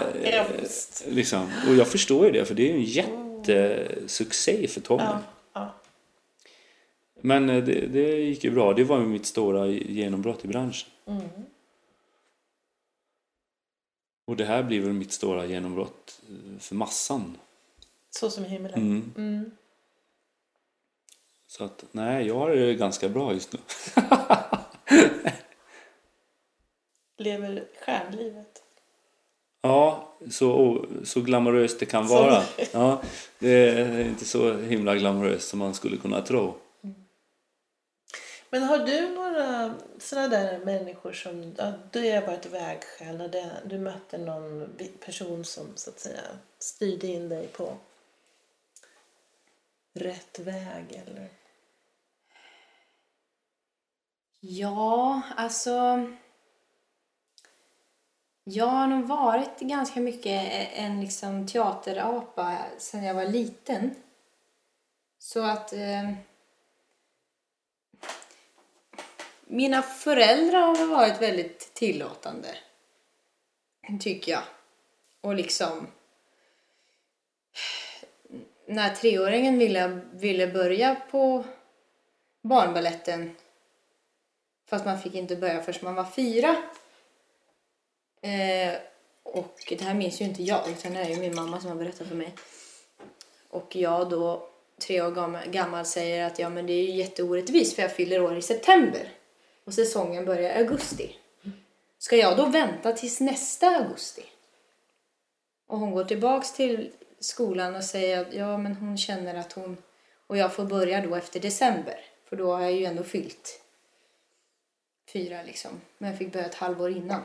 liksom. Och jag förstår ju det, för det är ju en jättesuccé för Tommy. Ja, ja. Men eh, det, det gick ju bra. Det var ju mitt stora genombrott i branschen. Och det här blir väl mitt stora genombrott eh, för massan. Så som i himmelen. Mm. Mm. Så att nej, jag har det ganska bra just nu. Lever stjärnlivet. Ja, så, så glamoröst det kan vara. Ja, det är inte så himla glamoröst som man skulle kunna tro. Men har du några sådana där människor som... Ja, du har varit vägskäl när det, du mötte någon person som så att säga styrde in dig på rätt väg eller? Ja, alltså... Jag har nog varit ganska mycket en liksom teaterapa sedan jag var liten. Så att... Eh, mina föräldrar har varit väldigt tillåtande. Tycker jag. Och liksom... När treåringen ville, ville börja på barnballetten fast man fick inte börja förrän man var fyra. Eh, och det här minns ju inte jag, utan det är ju min mamma som har berättat för mig. Och jag då, tre år gammal, säger att ja men det är ju jätteorättvist för jag fyller år i september. Och säsongen börjar i augusti. Ska jag då vänta tills nästa augusti? Och hon går tillbaks till skolan och säger att ja men hon känner att hon... Och jag får börja då efter december. För då har jag ju ändå fyllt fyra liksom. Men jag fick börja ett halvår innan.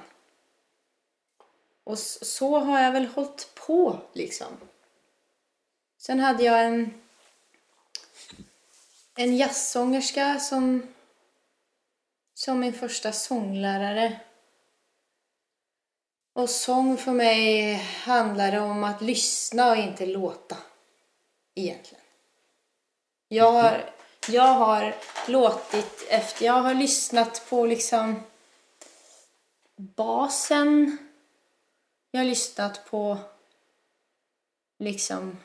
Och så har jag väl hållit på liksom. Sen hade jag en, en jazzsångerska som, som min första sånglärare. Och sång för mig handlade om att lyssna och inte låta. Egentligen. Jag har, jag har låtit efter, jag har lyssnat på liksom basen jag har lyssnat på liksom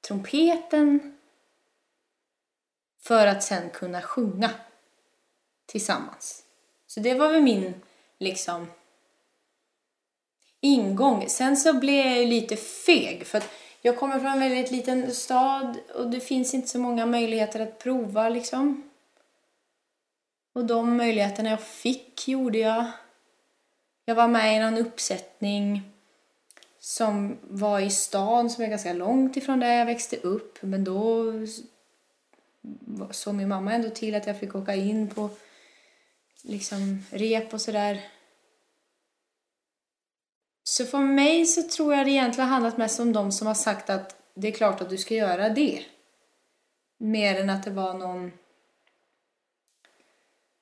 trumpeten för att sen kunna sjunga tillsammans. Så det var väl min liksom ingång. Sen så blev jag lite feg för att jag kommer från en väldigt liten stad och det finns inte så många möjligheter att prova liksom. Och de möjligheterna jag fick gjorde jag. Jag var med i någon uppsättning som var i stan som är ganska långt ifrån där jag växte upp. Men då såg min mamma ändå till att jag fick åka in på liksom rep och sådär. Så för mig så tror jag det egentligen handlat mest om de som har sagt att det är klart att du ska göra det. Mer än att det var någon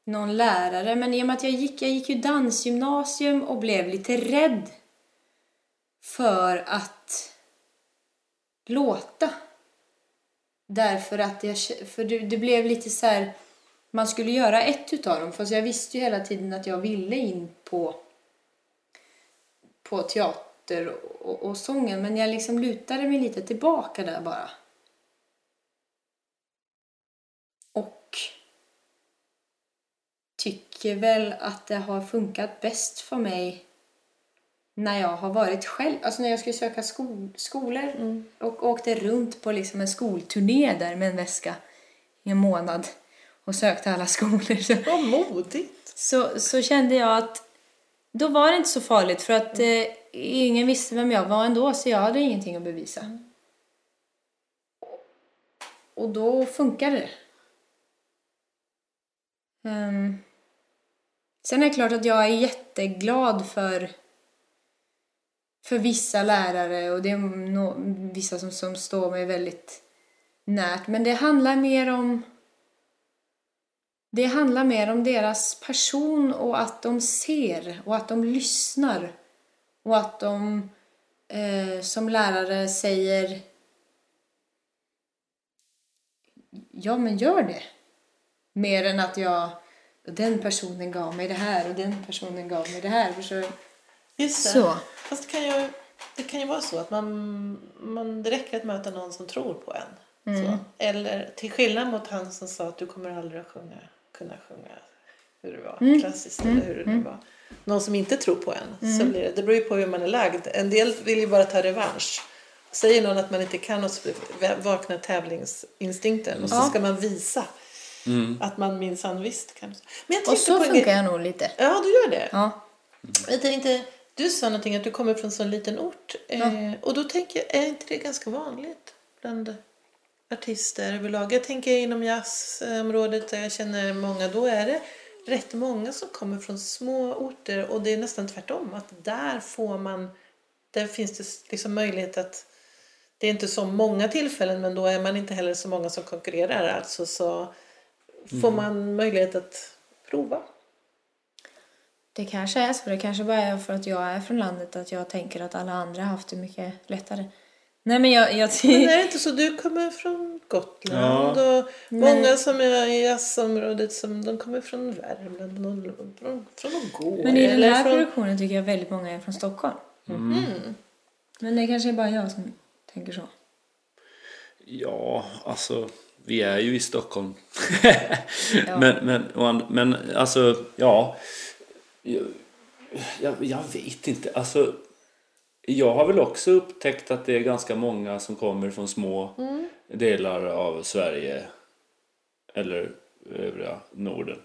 någon lärare. Men i och med att jag gick, jag gick ju dansgymnasium och blev lite rädd för att låta. Därför att jag, för det, det blev lite så här, man skulle göra ett utav dem. Fast jag visste ju hela tiden att jag ville in på, på teater och, och sången. Men jag liksom lutade mig lite tillbaka där bara. tycker väl att det har funkat bäst för mig när jag har varit själv. Alltså när jag skulle söka skol skolor mm. och åkte runt på liksom en skolturné där med en väska i en månad och sökte alla skolor. Vad modigt! Så, så kände jag att då var det inte så farligt för att mm. eh, ingen visste vem jag var ändå så jag hade ingenting att bevisa. Mm. Och då funkade det. Um, Sen är det klart att jag är jätteglad för, för vissa lärare och det är no, vissa som, som står mig väldigt närt. Men det handlar mer om det handlar mer om deras person och att de ser och att de lyssnar. Och att de eh, som lärare säger Ja, men gör det. Mer än att jag den personen gav mig det här och den personen gav mig det här. Så, Just det. Så. Fast det kan, ju, det kan ju vara så att man, man, det räcker att möta någon som tror på en. Mm. Eller till skillnad mot han som sa att du kommer aldrig att sjunga, kunna sjunga hur det var, mm. klassiskt eller hur det nu mm. var. Någon som inte tror på en. Så mm. blir det, det beror ju på hur man är lagd. En del vill ju bara ta revansch. Säger någon att man inte kan och vaknar tävlingsinstinkten och så ska man visa Mm. Att man minsann visst kan. Men jag och så funkar jag nog lite. Ja, du gör det. Ja. Jag tänkte, du sa någonting att du kommer från en sån liten ort. Ja. Eh, och då tänker jag, är inte det ganska vanligt bland artister överlag? Jag tänker inom jazzområdet där jag känner många, då är det rätt många som kommer från små orter och det är nästan tvärtom. Att där får man, där finns det liksom möjlighet att det är inte så många tillfällen men då är man inte heller så många som konkurrerar. Alltså så får mm. man möjlighet att prova. Det kanske är så. Det kanske bara är för att jag är från landet att jag tänker att alla andra har haft det mycket lättare. Nej men jag... jag Men är det inte så? Du kommer från Gotland och många som är i jazzområdet som de kommer från Värmland och från, från någon gård. men i den här från... produktionen tycker jag väldigt många är från Stockholm. Men det kanske är bara jag som tänker så. Ja, alltså vi är ju i Stockholm. men, men, and- men alltså, ja. Jag, jag, jag vet inte. Alltså, jag har väl också upptäckt att det är ganska många som kommer från små delar av Sverige eller övriga Norden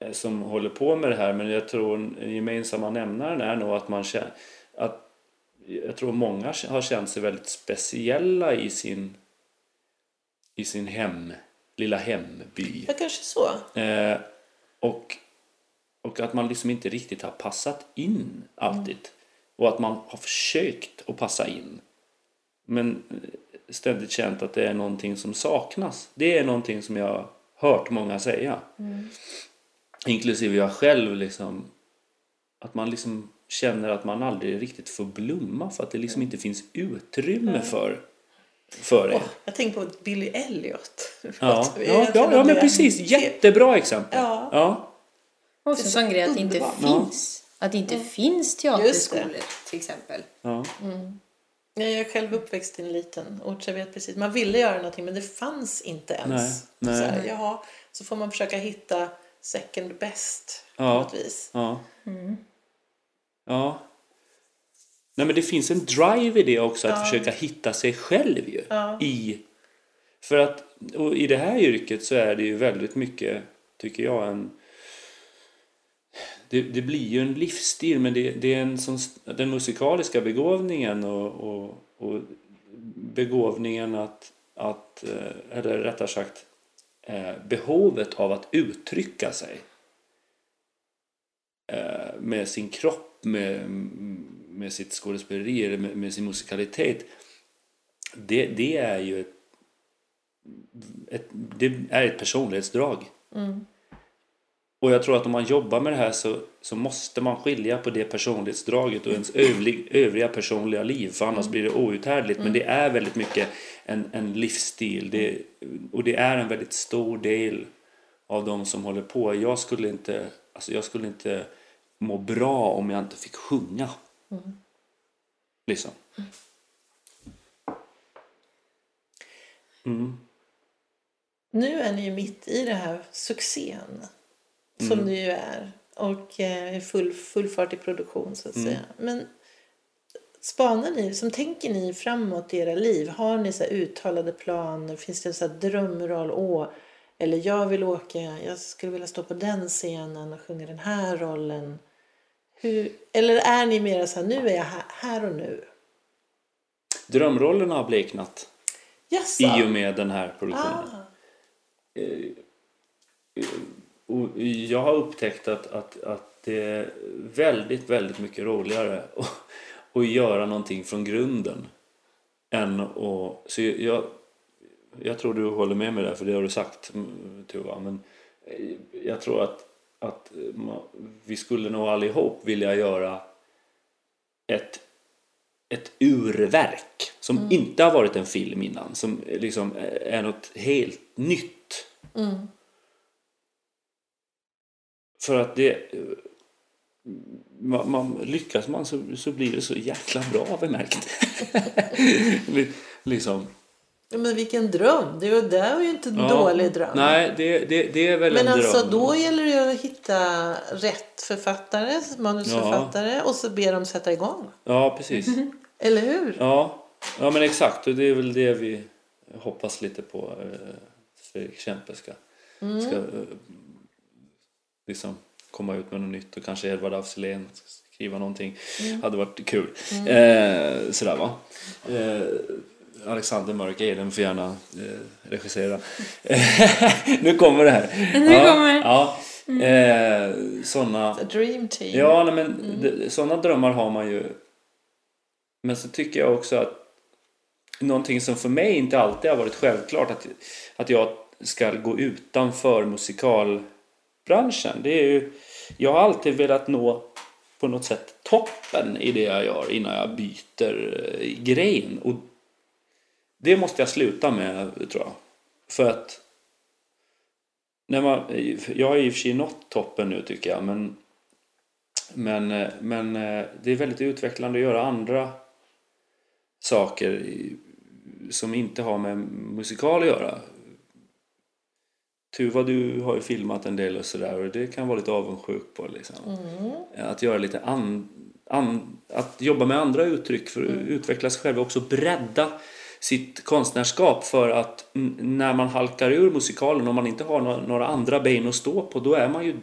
eh, som håller på med det här men jag tror den gemensamma nämnaren är nog att man känner att jag tror många har känt sig väldigt speciella i sin i sin hem, lilla hemby. Ja, kanske så. Eh, och, och att man liksom inte riktigt har passat in alltid. Och att man har försökt att passa in. Men ständigt känt att det är någonting som saknas. Det är någonting som jag har hört många säga. Inklusive jag själv liksom. Att man liksom känner att man aldrig riktigt får blomma för att det liksom inte finns utrymme för, för det. Jag tänker på Billy Elliot. Ja, ja, ja, ja men precis. Jättebra exempel. Ja. Ja. Och så en sån grej att det inte underbart. finns. Att det inte finns teaterskolor till exempel. Ja. Jag är själv uppväxt i en liten ort så jag vet precis. Man ville göra någonting men det fanns inte ens. Nej, nej. Så, här, jaha, så får man försöka hitta second best på Ja. något vis. Ja. Ja. Nej men det finns en drive i det också att försöka hitta sig själv ju. I, för att och i det här yrket så är det ju väldigt mycket, tycker jag, en det, det blir ju en livsstil men det, det är en sån, den musikaliska begåvningen och, och, och begåvningen att, att, eh, eller rättare sagt eh, behovet av att uttrycka sig eh, med sin kropp, med, med sitt skådespeleri eller med, med sin musikalitet. Det, det är ju ett, ett, det är ett personlighetsdrag. Mm. Och jag tror att om man jobbar med det här så, så måste man skilja på det personlighetsdraget och ens övrig, övriga personliga liv för annars blir det outhärdligt. Men det är väldigt mycket en, en livsstil det, och det är en väldigt stor del av de som håller på. Jag skulle inte, alltså jag skulle inte må bra om jag inte fick sjunga. Liksom. Nu är ni ju mitt i det här succén. Som det ju är. Och eh, full, full fart i produktion så att säga. Men spanar ni, som tänker ni framåt i era liv? Har ni så uttalade planer? Finns det en så här drömroll? Åh, eller jag vill åka, jag skulle vilja stå på den scenen och sjunga den här rollen. Hur, eller är ni mer så här, nu är jag här, här och nu? Drömrollerna har bleknat Jaså? i och med den här produktionen. Ah. Och jag har upptäckt att, att, att det är väldigt, väldigt mycket roligare att, att göra någonting från grunden. Än att, så jag, jag tror du håller med mig där, för det har du sagt mm, Tuva. Men eh, jag tror att, att ma- vi skulle nog allihop vilja göra ett, ett urverk som inte har varit en film innan. Som liksom är något helt nytt. För att det... Man, man, lyckas man så, så blir det så jäkla bra har vi märkt. Li- liksom. Ja, men vilken dröm! Det var, det var ju inte en Ja. dålig dröm. Nej, det, det, det är väl Men en alltså dröm. då gäller det ju att hitta rätt författare, manusförfattare och så be dem sätta igång. Ja, precis. Eller hur? Ja, ja men exakt. Och det är väl det vi hoppas lite på. Eh, Fredrik Kempe ska, ska eh, liksom komma ut med något nytt och kanske Edvard af Sillén skriva någonting. hade varit kul. Eh, sådär va. Eh, Alexander Mörk Eden får gärna eh, regissera. nu kommer det här. Nu ja, kommer. Ja, eh, såna, dream team. Ja, nej, men d- sådana drömmar har man ju. Men så tycker jag också att någonting som för mig inte alltid har varit självklart att, att jag ska gå utanför branschen. Det är ju jag har alltid velat nå på något sätt toppen i det jag gör innan jag byter eh, grejen. Och det måste jag sluta med tror jag. För att när man, jag har i och för sig nått toppen nu tycker jag men, men, eh, men eh, det är väldigt utvecklande att göra andra saker som inte har med musikal att göra. Tuva, du har ju filmat en del och sådär och det kan vara lite avundsjuk på liksom. Att göra lite an, an, att jobba med andra uttryck för att utveckla sig själv och också bredda sitt konstnärskap för att när man halkar ur musikalen om man inte har några, några andra ben att stå på då är man ju,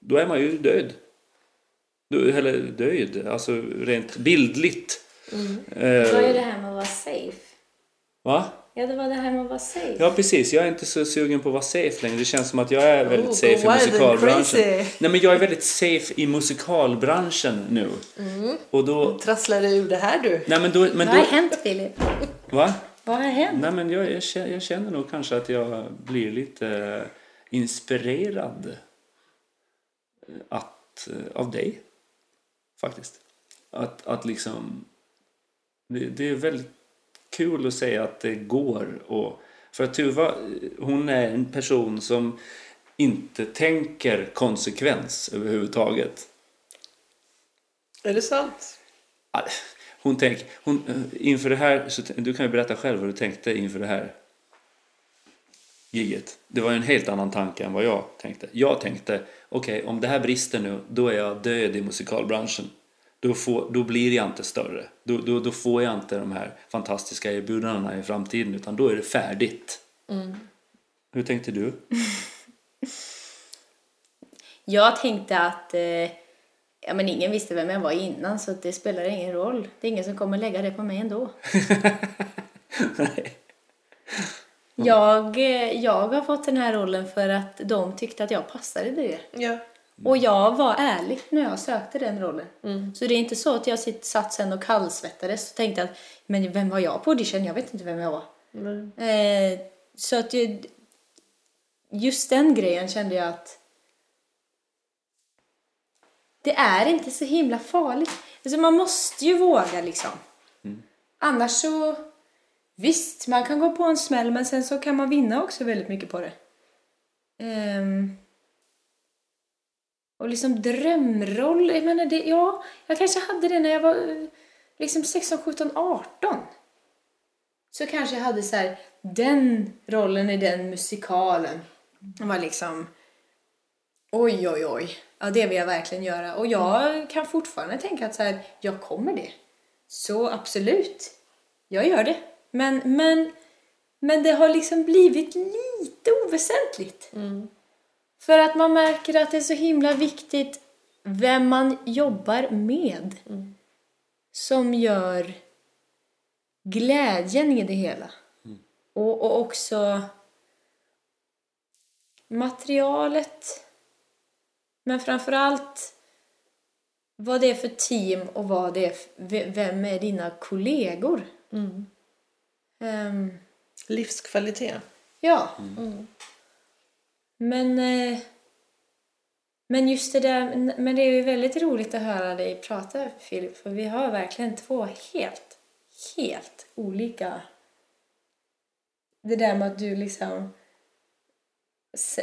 då är man ju död. Du, eller död, alltså rent bildligt. Vad är Eh, det här med att vara safe? va? Ja, det var det här med att vara safe. Ja precis, jag är inte så sugen på att vara safe längre. Det känns som att jag är väldigt Oh, safe i musikalbranschen. Nej men jag är väldigt safe i musikalbranschen nu. Och då... Trasslar du ur det här du? Nej men då... Men Vad har då hänt, Filip? va? Vad har hänt? Nej men jag, jag, känner, jag känner nog kanske att jag blir lite inspirerad att, av dig. Faktiskt. Att, att liksom... Det, det är väldigt kul att säga att det går. Och, för att Tuva, hon är en person som inte tänker konsekvens överhuvudtaget. Är det sant? Hon tänk, hon, inför det här, så, du kan ju berätta själv vad du tänkte inför det här giget. Det var ju en helt annan tanke än vad jag tänkte. Jag tänkte, okej om det här brister nu, då är jag död i musikalbranschen. Då, får, då blir jag inte större. Då, då, då får jag inte de här fantastiska erbjudandena i framtiden, utan då är det färdigt. Hur tänkte du? Jag tänkte att eh, ja, men ingen visste vem jag var innan så det spelar ingen roll. Det är ingen som kommer lägga det på mig ändå. Nej. Jag, eh, jag har fått den här rollen för att de tyckte att jag passade det. Ja. Och jag var ärlig när jag sökte den rollen. Så det är inte så att jag satt sen och kallsvettades och tänkte att men vem var jag på audition? Jag vet inte vem jag var. Eh, så att det, just den grejen kände jag att det är inte så himla farligt. Alltså man måste ju våga liksom. Annars så, visst man kan gå på en smäll men sen så kan man vinna också väldigt mycket på det. Ehm, och liksom drömroll, jag menar det, ja, jag kanske hade det när jag var eh, liksom 16, 17, 18. Så kanske jag hade så här, den rollen i den musikalen. Det var liksom, oj, oj, oj. Ja, det vill jag verkligen göra. Och jag kan fortfarande tänka att så här, jag kommer det. Så absolut, jag gör det. Men, men, men det har liksom blivit lite oväsentligt. Mm. För att man märker att det är så himla viktigt vem man jobbar med. Som gör glädjen i det hela. Och, och också materialet. Men framförallt vad det är för team och vad det är för, ve- vem är dina kollegor. Ehm, Livskvalitet. Ja. Men, eh, men just det där, men det är ju väldigt roligt att höra dig prata Filip, för vi har verkligen två helt, helt olika... Det där med att du liksom...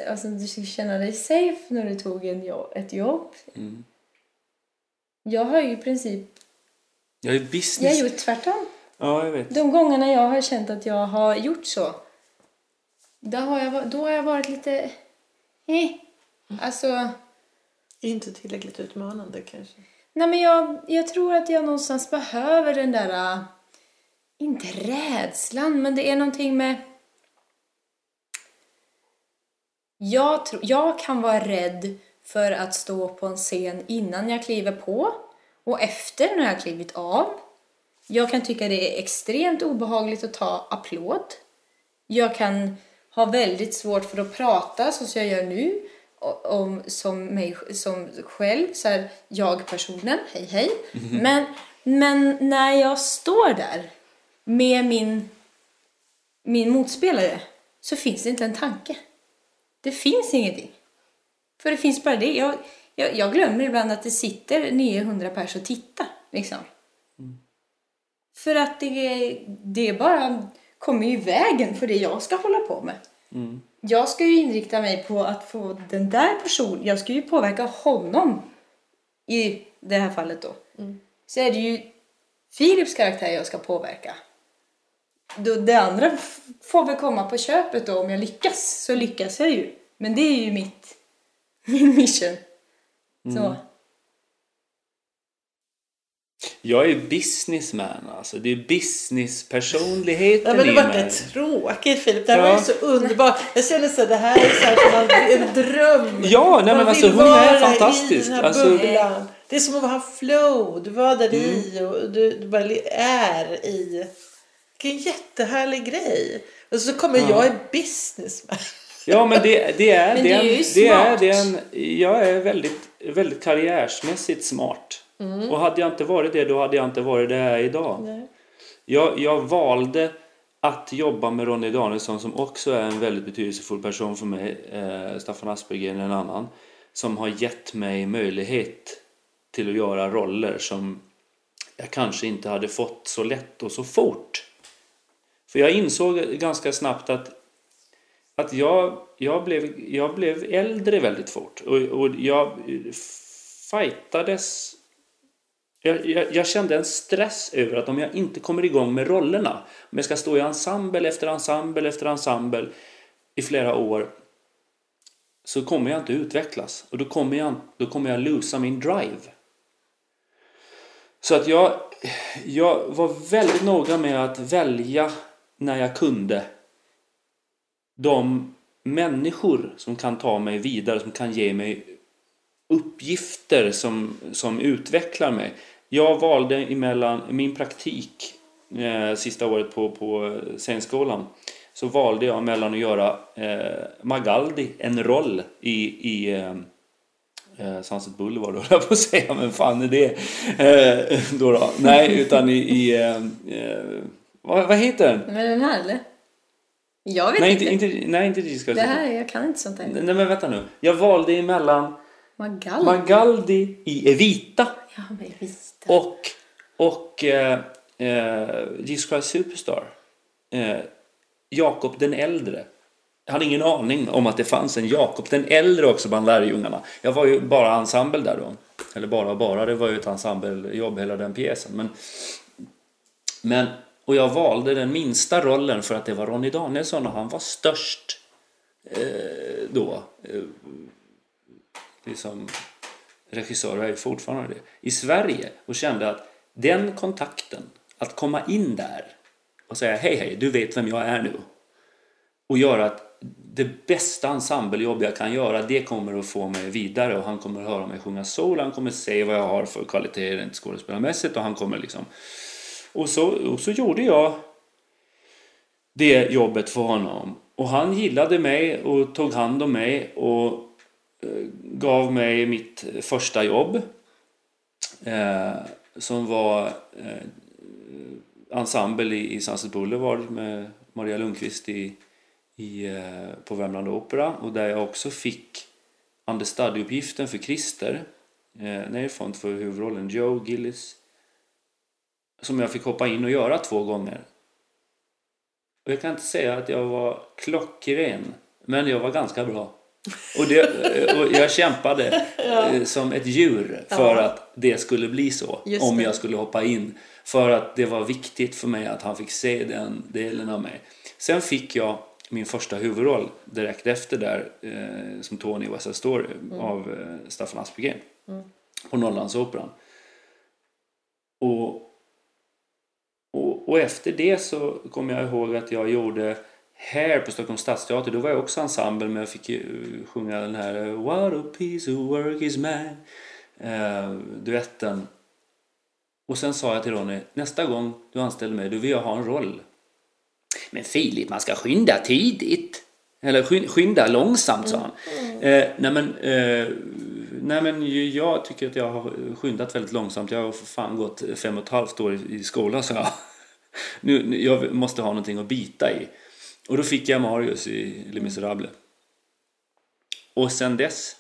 Alltså du skulle känna dig safe när du tog en jobb, ett jobb. Jag har ju i princip, Jag är jag business. har gjort tvärtom. Ja, jag vet. De gångerna jag har känt att jag har gjort så, då har jag, då har jag varit lite... Eh. Alltså, Inte tillräckligt utmanande kanske. nej men jag, jag tror att jag någonstans behöver den där... äh, Inte rädslan, men det är någonting med... Jag, tror, jag kan vara rädd för att stå på en scen innan jag kliver på och efter när jag klivit av. Jag kan tycka det är extremt obehagligt att ta applåd. Jag kan ha väldigt svårt för att prata så som jag gör nu om som mig som själv, så här, jag personen, hej hej. Men, men när jag står där med min, min motspelare så finns det inte en tanke. Det finns ingenting. För det finns bara det. Jag, Jag, jag glömmer ibland att det sitter 900 pers och tittar. Liksom. För att det, det bara kommer i vägen för det jag ska hålla på med. Jag ska ju inrikta mig på att få den där personen, jag ska ju påverka honom i det här fallet då. Så är det ju Philips karaktär jag ska påverka. Då, det andra får väl komma på köpet då om jag lyckas. Så lyckas jag ju. Men det är ju mitt, min mission. Så. Jag är businessman alltså. Det är businesspersonligheten Ja, men det i var mig. inte tråkigt Filip. Det här Ja. var ju så underbart. Jag känner så det här är så här en dröm. Ja, nej, men alltså, hon är fantastisk. I den här Alltså- bubblan. Det är som att ha flow. Du var där i Mm. och du, du bara är i. Vilken jättehärlig grej. Och så kommer jag i businessman. Ja, men det, det är Men det är den, ju det är smart. den, jag är väldigt, väldigt karriärsmässigt smart. Mm. Och hade jag inte varit det, då hade jag inte varit det här idag. Nej. Jag, jag valde att jobba med Ronny Danielsson som också är en väldigt betydelsefull person för mig. Eh, Staffan Aspergren är en annan. Som har gett mig möjlighet till att göra roller som jag kanske inte hade fått så lätt och så fort. För jag insåg ganska snabbt att, att jag, jag, blev, jag blev äldre väldigt fort. Och, och jag fightades jag, jag, jag kände en stress över att om jag inte kommer igång med rollerna, om jag ska stå i ensemble efter ensemble efter ensemble i flera år, så kommer jag inte utvecklas. Och då kommer jag, då kommer jag losa min drive. Så att jag, jag var väldigt noga med att välja när jag kunde de människor som kan ta mig vidare, som kan ge mig uppgifter som, som utvecklar mig. Jag valde emellan min praktik eh, sista året på, på scenskolan så valde jag mellan att göra eh, Magaldi, en roll i, i eh, eh, Sunset Boulevard, höll jag på att säga, men fan är det? Eh, då, då. Nej, utan i, i eh, eh, vad, vad heter den? Men den här eller? Jag vet Nej, inte. inte, nej, inte Christ. Det här, jag kan inte sånt här. Nej, men vänta nu. Jag valde emellan Magaldi. Magaldi i Evita ja, men vita. och, och eh, eh, Jesus Christ Superstar. Eh, Jakob den äldre. Jag hade ingen aning om att det fanns en Jakob den äldre också bland lärjungarna. Jag var ju bara ensemble där då. Eller bara och bara, det var ju ett ensemblejobb hela den pjäsen. Men, men, och jag valde den minsta rollen för att det var Ronny Danielsson och han var störst eh, då. Eh, liksom, regissör och är ju fortfarande det, i Sverige och kände att den kontakten, att komma in där och säga hej hej, du vet vem jag är nu. Och göra att det bästa ensemblejobb jag kan göra det kommer att få mig vidare och han kommer att höra mig sjunga soul, han kommer att se vad jag har för kvaliteter rent skådespelarmässigt och han kommer liksom och så, och så gjorde jag det jobbet för honom. Och han gillade mig och tog hand om mig och gav mig mitt eh, första jobb eh, som var eh, ensemble i, i Sunset Boulevard med Maria Lundqvist i, i, eh, på Värmland Opera och där jag också fick understudy-uppgiften för Christer eh, nerifrån för huvudrollen Joe Gillis som jag fick hoppa in och göra två gånger. Och jag kan inte säga att jag var klockren men jag var ganska bra. Och, det, och jag kämpade eh, som ett djur för Ja. att det skulle bli så. Just om det. jag skulle hoppa in. För att det var viktigt för mig att han fick se den delen av mig. Sen fick jag min första huvudroll direkt efter där eh, som Tony West Side Story av eh, Staffan Aspegren på Norrlandsoperan. Och, och, och efter det så kommer jag ihåg att jag gjorde här på Stockholms stadsteater, då var jag också ensemble men jag fick ju sjunga den här What a piece of work is man eh, duetten. Och sen sa jag till Ronny, nästa gång du anställer mig då vill jag ha en roll. Men Filip, man ska skynda tidigt. Eller skyn- skynda långsamt, sa han. Eh, nej, men, eh, nej men jag tycker att jag har skyndat väldigt långsamt. Jag har för fan gått fem och ett halvt år i, i skolan, så jag. Nu, nu, jag måste ha någonting att bita i. Och då fick jag Marius i Les Misérables. Och sen dess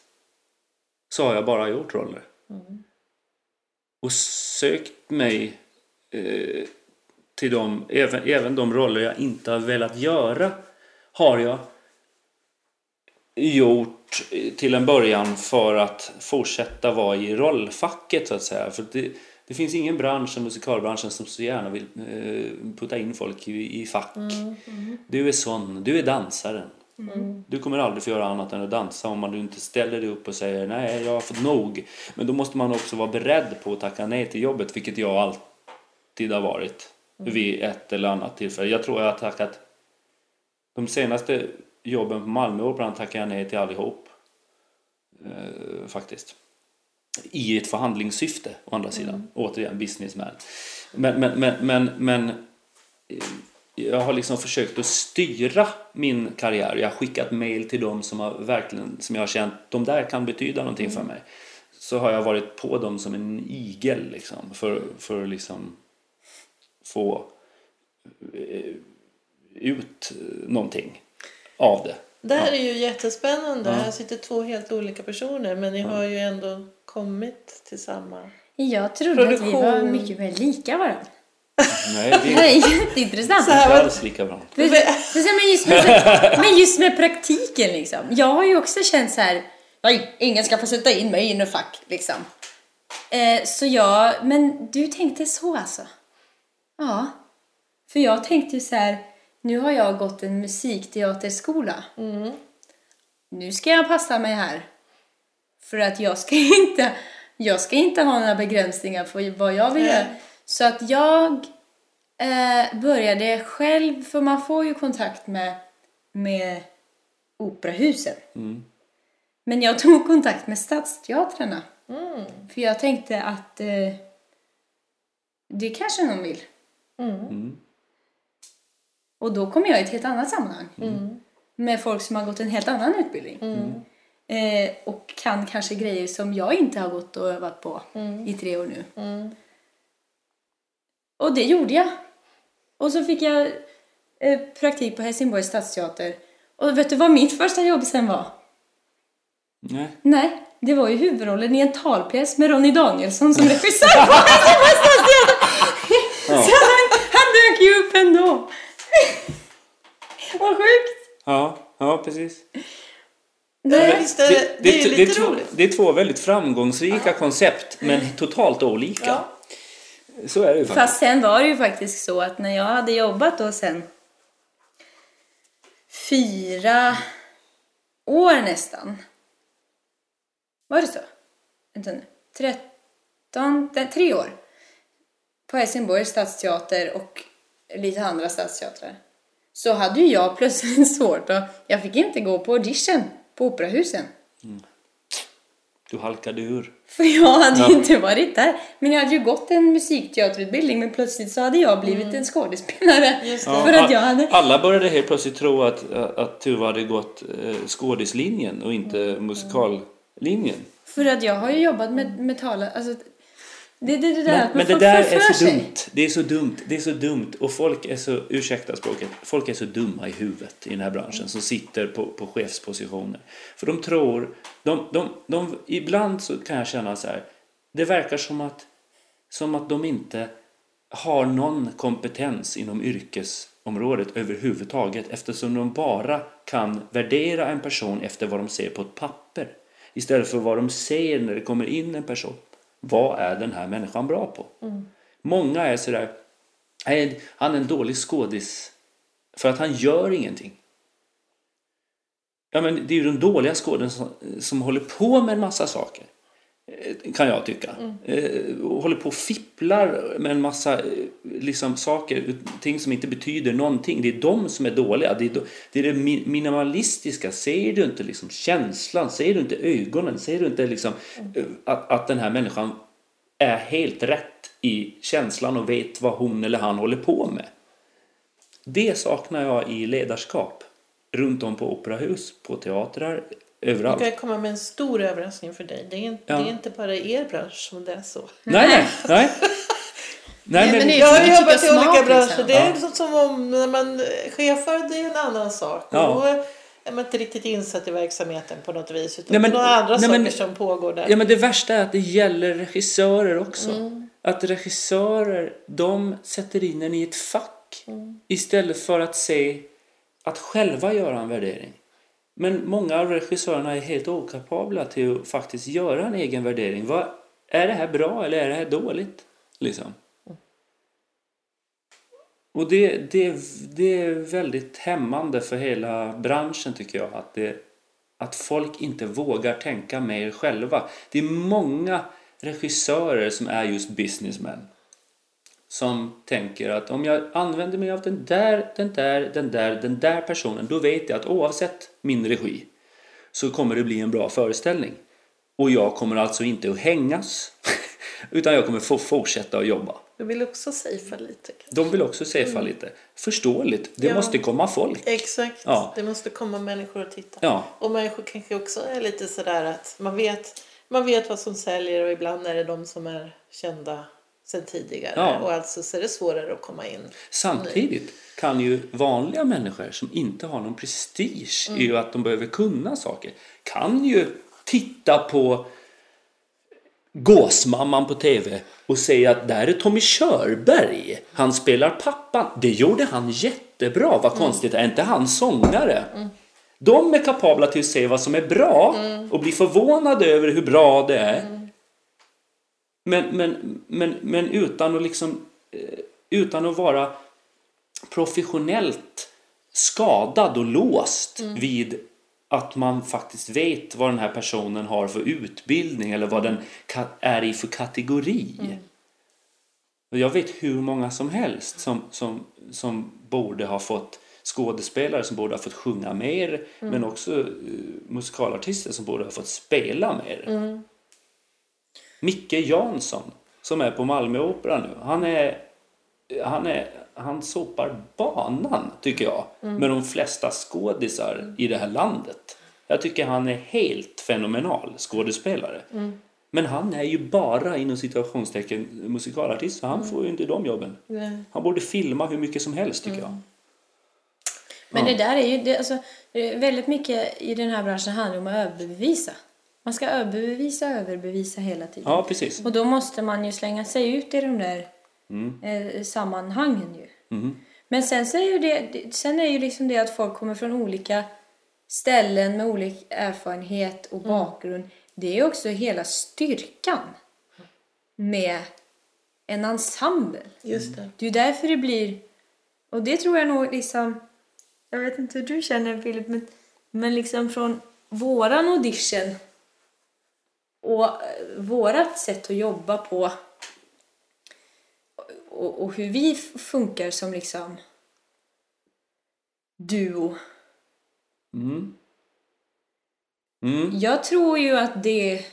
så har jag bara gjort roller. Och sökt mig eh, till dem, även, även de roller jag inte har velat göra har jag gjort eh, till en början för att fortsätta vara i rollfacket så att säga. För det, det finns ingen bransch som musikalbranschen som så gärna vill eh, putta in folk i, i fack. Du är sån, du är dansaren. Du kommer aldrig få göra annat än att dansa om man inte ställer dig upp och säger nej, jag har fått nog. Men då måste man också vara beredd på att tacka nej till jobbet, vilket jag alltid har varit vid ett eller annat tillfälle. Jag tror jag har tackat de senaste jobben på Malmöoperan tackade jag nej till allihop. Eh, faktiskt. I ett förhandlingssyfte å andra sidan. Återigen businessman. Men, men, men, men, men eh, jag har liksom försökt att styra min karriär. Jag har skickat mail till dem som, har verkligen, som jag har känt, de där kan betyda någonting för mig. Så har jag varit på dem som en igel liksom, för, för att liksom få eh, ut någonting av det. Det här är ju jättespännande. Ja. Här sitter två helt olika personer men ni har ju ändå kommit till samma... Jag trodde att vi Produktion. var mycket mer lika varandra. Nej, Det det här är är jätteintressant. Så här inte var- alls lika bra. Men, just med, men just med praktiken liksom. Jag har ju också känt så här. Nej, ingen ska få sätta in mig i något fack liksom. Eh, så jag, men du tänkte så alltså? Ja. För jag tänkte ju så här. Nu har jag gått en musikteaterskola. Nu ska jag passa mig här. För att jag ska inte, jag ska inte ha några begränsningar för vad jag vill göra. Så att jag eh, började själv, för man får ju kontakt med, med operahusen. Men jag tog kontakt med stadsteatrarna. För jag tänkte att eh, det kanske någon vill. Och då kom jag i ett helt annat sammanhang. Med folk som har gått en helt annan utbildning. Eh, och kan kanske grejer som jag inte har gått och övat på i tre år nu. Och det gjorde jag. Och så fick jag eh, praktik på Helsingborgs stadsteater. Och vet du vad mitt första jobb sen var? Nej. Nej, det var ju huvudrollen i en talpjäs med Ronny Danielsson som regissör på Helsingborgs stadsteater. Så han, han dök ju upp ändå. Vad sjukt! Ja, ja precis. Nej, visst är det, det, är det, lite två, roligt. det är två väldigt framgångsrika koncept, men totalt olika. Ja. Så är det ju faktiskt. Fast sen var det ju faktiskt så att när jag hade jobbat då sen fyra år nästan. Var det så? Vänta nu. Tretton, nej, tre år. På Helsingborgs stadsteater och lite andra stadsteatrar. Så hade ju jag plötsligt svårt att... Jag fick inte gå på audition på operahusen. Du halkade ur. För jag hade Ja. inte varit där. Men jag hade ju gått en musikteaterutbildning men plötsligt så hade jag blivit en skådespelare. För att jag hade... Alla började helt plötsligt tro att, att Tuva hade gått eh, skådislinjen och inte musikallinjen. För att jag har ju jobbat med, med tala... Alltså, det, det, det där Men, men det där är så sig. dumt. Det är så dumt. Det är så dumt. Och folk är så, ursäkta språket, folk är så dumma i huvudet i den här branschen som sitter på, på chefspositioner. För de tror, de, de, de, ibland så kan jag känna så här, det verkar som att, som att de inte har någon kompetens inom yrkesområdet överhuvudtaget eftersom de bara kan värdera en person efter vad de ser på ett papper istället för vad de ser när det kommer in en person. Vad är den här människan bra på? Många är sådär, "Nej, han är en dålig skådis för att han gör ingenting. Ja, men det är ju de dåliga skådespelarna som, som håller på med en massa saker. Kan jag tycka. Eh, och håller på och fipplar med en massa eh, liksom, saker, ting som inte betyder någonting. Det är de som är dåliga. Det är, do, det, är det mi- minimalistiska. Ser du inte liksom känslan? Ser du inte ögonen? Ser du inte liksom, eh, att, att den här människan är helt rätt i känslan och vet vad hon eller han håller på med? Det saknar jag i ledarskap. Runt om på operahus, på teatrar, Jag överallt. kan komma med en stor överraskning för dig. Det är inte, Ja. det är inte bara i er bransch som det är så. Nej, nej, nej. Nej, men men, Jag har Jag jobbat i olika branscher. liksom. Det är Ja. så- som om när man chefar, det är en annan sak. Ja. Och då är man inte riktigt insatt i verksamheten på något vis. Utan Nej, men- det är några andra nej, saker men- som pågår där. Ja men det värsta är att det gäller regissörer också. Mm. Att regissörer, de sätter in en i ett fack. Mm. Istället för att se, att själva göra en värdering. Men många av regissörerna är helt okapabla till att faktiskt göra en egen värdering. Vad, är det här bra eller är det här dåligt? Liksom. Och det, det, det är väldigt hämmande för hela branschen tycker jag. Att, det, att folk inte vågar tänka mer själva. Det är många regissörer som är just businessmen. Som tänker att om jag använder mig av den där, den där, den där, den där personen. Då vet jag att oavsett min regi så kommer det bli en bra föreställning. Och jag kommer alltså inte att hängas. Utan jag kommer få fortsätta att jobba. Du vill också safea lite. kanske. De vill också safea lite. Förståeligt. Det Ja. måste komma folk. Exakt. Ja. Det måste komma människor att titta. Ja. Och människor kanske också är lite sådär att man vet, man vet vad som säljer och ibland är det de som är kända sedan tidigare. Ja. Och alltså så är det svårare att komma in. Samtidigt kan ju vanliga människor som inte har någon prestige i att de behöver kunna saker kan ju titta på Gåsmamman på TV och säga att där är Tommy Körberg. Han spelar pappan. Det gjorde han jättebra. Vad konstigt, är inte han sångare? De är kapabla till att se vad som är bra och bli förvånade över hur bra det är. Men, men, men, men utan att liksom eh, utan att vara professionellt skadad och låst vid att man faktiskt vet vad den här personen har för utbildning eller vad den är i för kategori. Och jag vet hur många som helst som, som, som borde ha fått skådespelare som borde ha fått sjunga mer men också eh, musikalartister som borde ha fått spela mer. Micke Jansson som är på Malmöoperan nu. Han är han, är, han sopar banan, tycker jag, med de flesta skådisar i det här landet. Jag tycker han är helt fenomenal skådespelare. Men han är ju bara inom situationstecken musikalartist, så han får ju inte de jobben. Nej. Han borde filma hur mycket som helst, tycker jag. Men Ja. det där är ju, det, alltså, är väldigt mycket i den här branschen handlar om att överbevisa. Man ska överbevisa, överbevisa hela tiden. Ja, precis. Och då måste man ju slänga sig ut i de där eh, sammanhangen ju. Mm. Men sen så är ju det, sen är ju liksom det att folk kommer från olika ställen med olika erfarenhet och bakgrund. Det är ju också hela styrkan med en ensemble. Just det. Det är ju därför det blir... Och det tror jag nog liksom... Jag vet inte hur du känner Filip, men, men liksom från våran audition och eh, vårat sätt att jobba på och, och hur vi funkar som liksom duo. Mm. Mm. Jag tror ju att det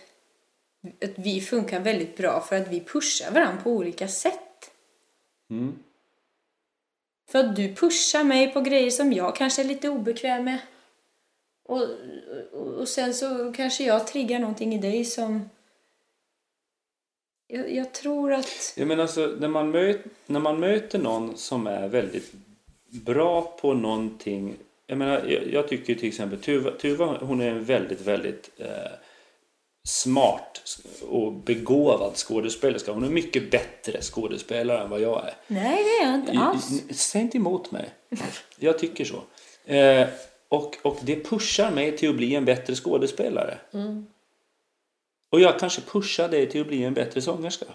att vi funkar väldigt bra för att vi pushar varandra på olika sätt. Mm. För att du pushar mig på grejer som jag kanske är lite obekväm med. Och, och, sen så kanske jag triggar någonting i dig som... Jag, jag tror att... Ja, men alltså, när, man möt, när man möter någon som är väldigt bra på någonting. Jag, menar, jag, jag tycker till exempel Tuva, Tuva hon är en väldigt, väldigt eh, smart och begåvad skådespelerska. Hon är mycket bättre skådespelare än vad jag är. Nej, det är jag inte alls. Säg inte emot mig. Jag tycker så. Eh, och, och det pushar mig till att bli en bättre skådespelare. Och jag kanske pushar dig till att bli en bättre sångerska.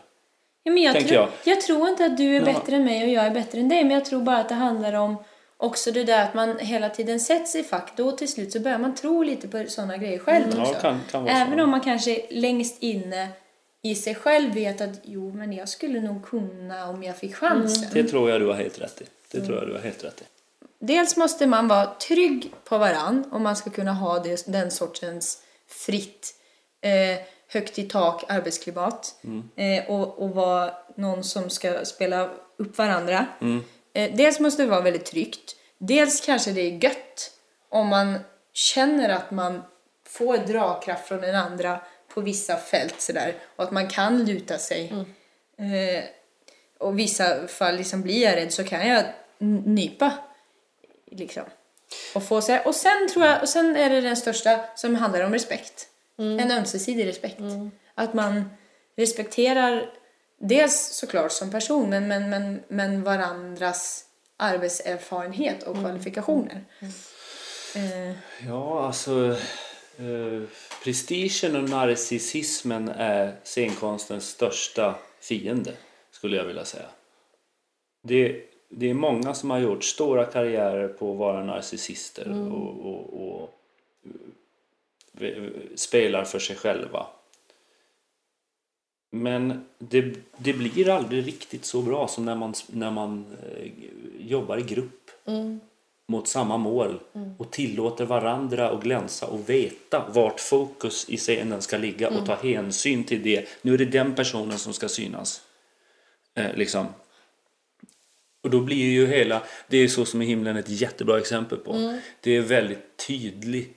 Ja, men jag, tror, jag. jag. tror inte att du är Ja. bättre än mig och jag är bättre än dig. Men jag tror bara att det handlar om också det där att man hela tiden sätts i fack. Då till slut så börjar man tro lite på sådana grejer själv Mm. Ja, också. kan- kan vara så. Även om man kanske längst inne i sig själv vet att jo, men jag skulle nog kunna om jag fick chansen. Det tror jag du har helt rätt i. Det tror jag du har helt rätt i. Dels måste man vara trygg på varann om man ska kunna ha det, den sortens fritt, eh, högt i tak arbetsklimat. Eh, och, och vara någon som ska spela upp varandra. Eh, dels måste det vara väldigt tryggt. Dels kanske det är gött om man känner att man får dragkraft från den andra på vissa fält sådär. Och att man kan luta sig. Eh, och vissa fall liksom blir jag rädd så kan jag nypa. Liksom. Och, få sig, och sen tror jag, och sen är det den största som handlar om respekt. En ömsesidig respekt. Att man respekterar dels såklart som person men, men, men, men varandras arbetserfarenhet och kvalifikationer. Eh, Ja, alltså... Eh, prestigen och narcissismen är scenkonstens största fiende, skulle jag vilja säga. Det, det är många som har gjort stora karriärer på att vara narcissister och, och, och eh, spelar för sig själva. Men det, det blir aldrig riktigt så bra som när man, när man eh, jobbar i grupp mot samma mål och tillåter varandra att glänsa och veta vart fokus i scenen ska ligga och ta hänsyn till det. Nu är det den personen som ska synas. Eh, liksom. Och då blir ju hela, det är så som i himlen ett jättebra exempel på. Det är väldigt tydlig,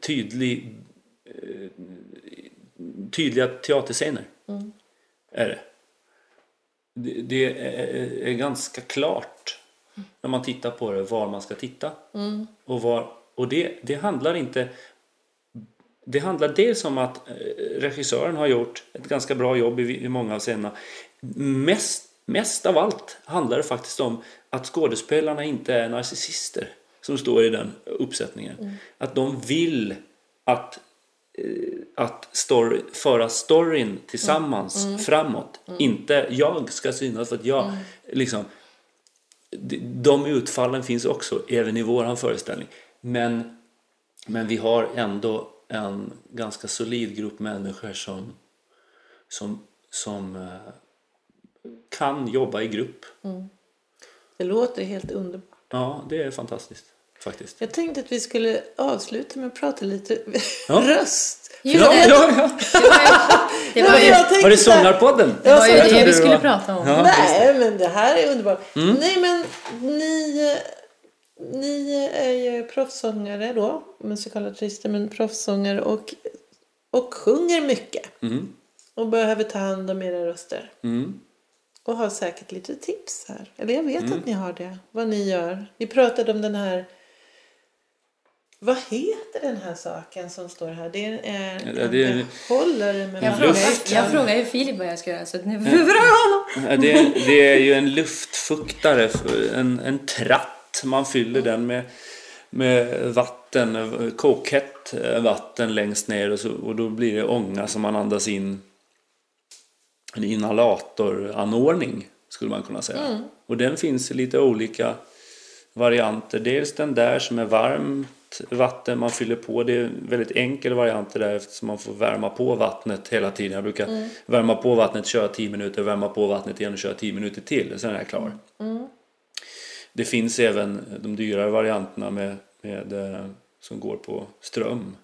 tydlig, eh, tydliga teaterscener. Är det. Det, det är, ganska klart när man tittar på det var man ska titta. Och, var, och det, det handlar inte det handlar dels om att eh, regissören har gjort ett ganska bra jobb i, i många av scenerna. Mest, mest av allt handlar det faktiskt om att skådespelarna inte är narcissister som står i den uppsättningen. Att de vill att, eh, att story, föra storyn tillsammans framåt. Inte jag ska synas för att jag liksom de- utfallen finns också även i våran föreställning. Men, men vi har ändå en ganska solid grupp människor som, som, som eh, kan jobba i grupp. Det låter helt underbart. Ja, det är fantastiskt faktiskt. Jag tänkte att vi skulle avsluta med att prata lite Ja. röst. Ja, det. ja, ja. Det var ju, Jag tänkte Var det Sångarpodden? det, var ju Jag det trodde vi det skulle var- prata om. Ja. Nej, men det här är underbart. Mm. Nej, men ni, ni är ju proffssångare då. Musikalartister, men proffssångare och, och sjunger mycket. Mm. Och behöver ta hand om era röster. Mm. Och har säkert lite tips här. Eller jag vet Mm. att ni har det. Vad ni gör. Vi pratade om den här... Vad heter den här saken som står här? Det är en Ja, det är- hållare med Jag Luft. frågar, jag frågar ju Filip vad jag ska göra så att nu fråga honom. Ja, Det, det är ju en luftfuktare, en, en tratt. Man fyller den med, med vatten, kokhett vatten längst ner och, så, och då blir det ånga som man andas in. En inhalatoranordning skulle man kunna säga. Och den finns i lite olika varianter. Dels den där som är varmt vatten man fyller på. Det är en väldigt enkel variant det där eftersom man får värma på vattnet hela tiden. Jag brukar värma på vattnet, köra 10 minuter, värma på vattnet igen och köra 10 minuter till. Sen är jag klar. Det finns även de dyrare varianterna med, med, eh, som går på ström.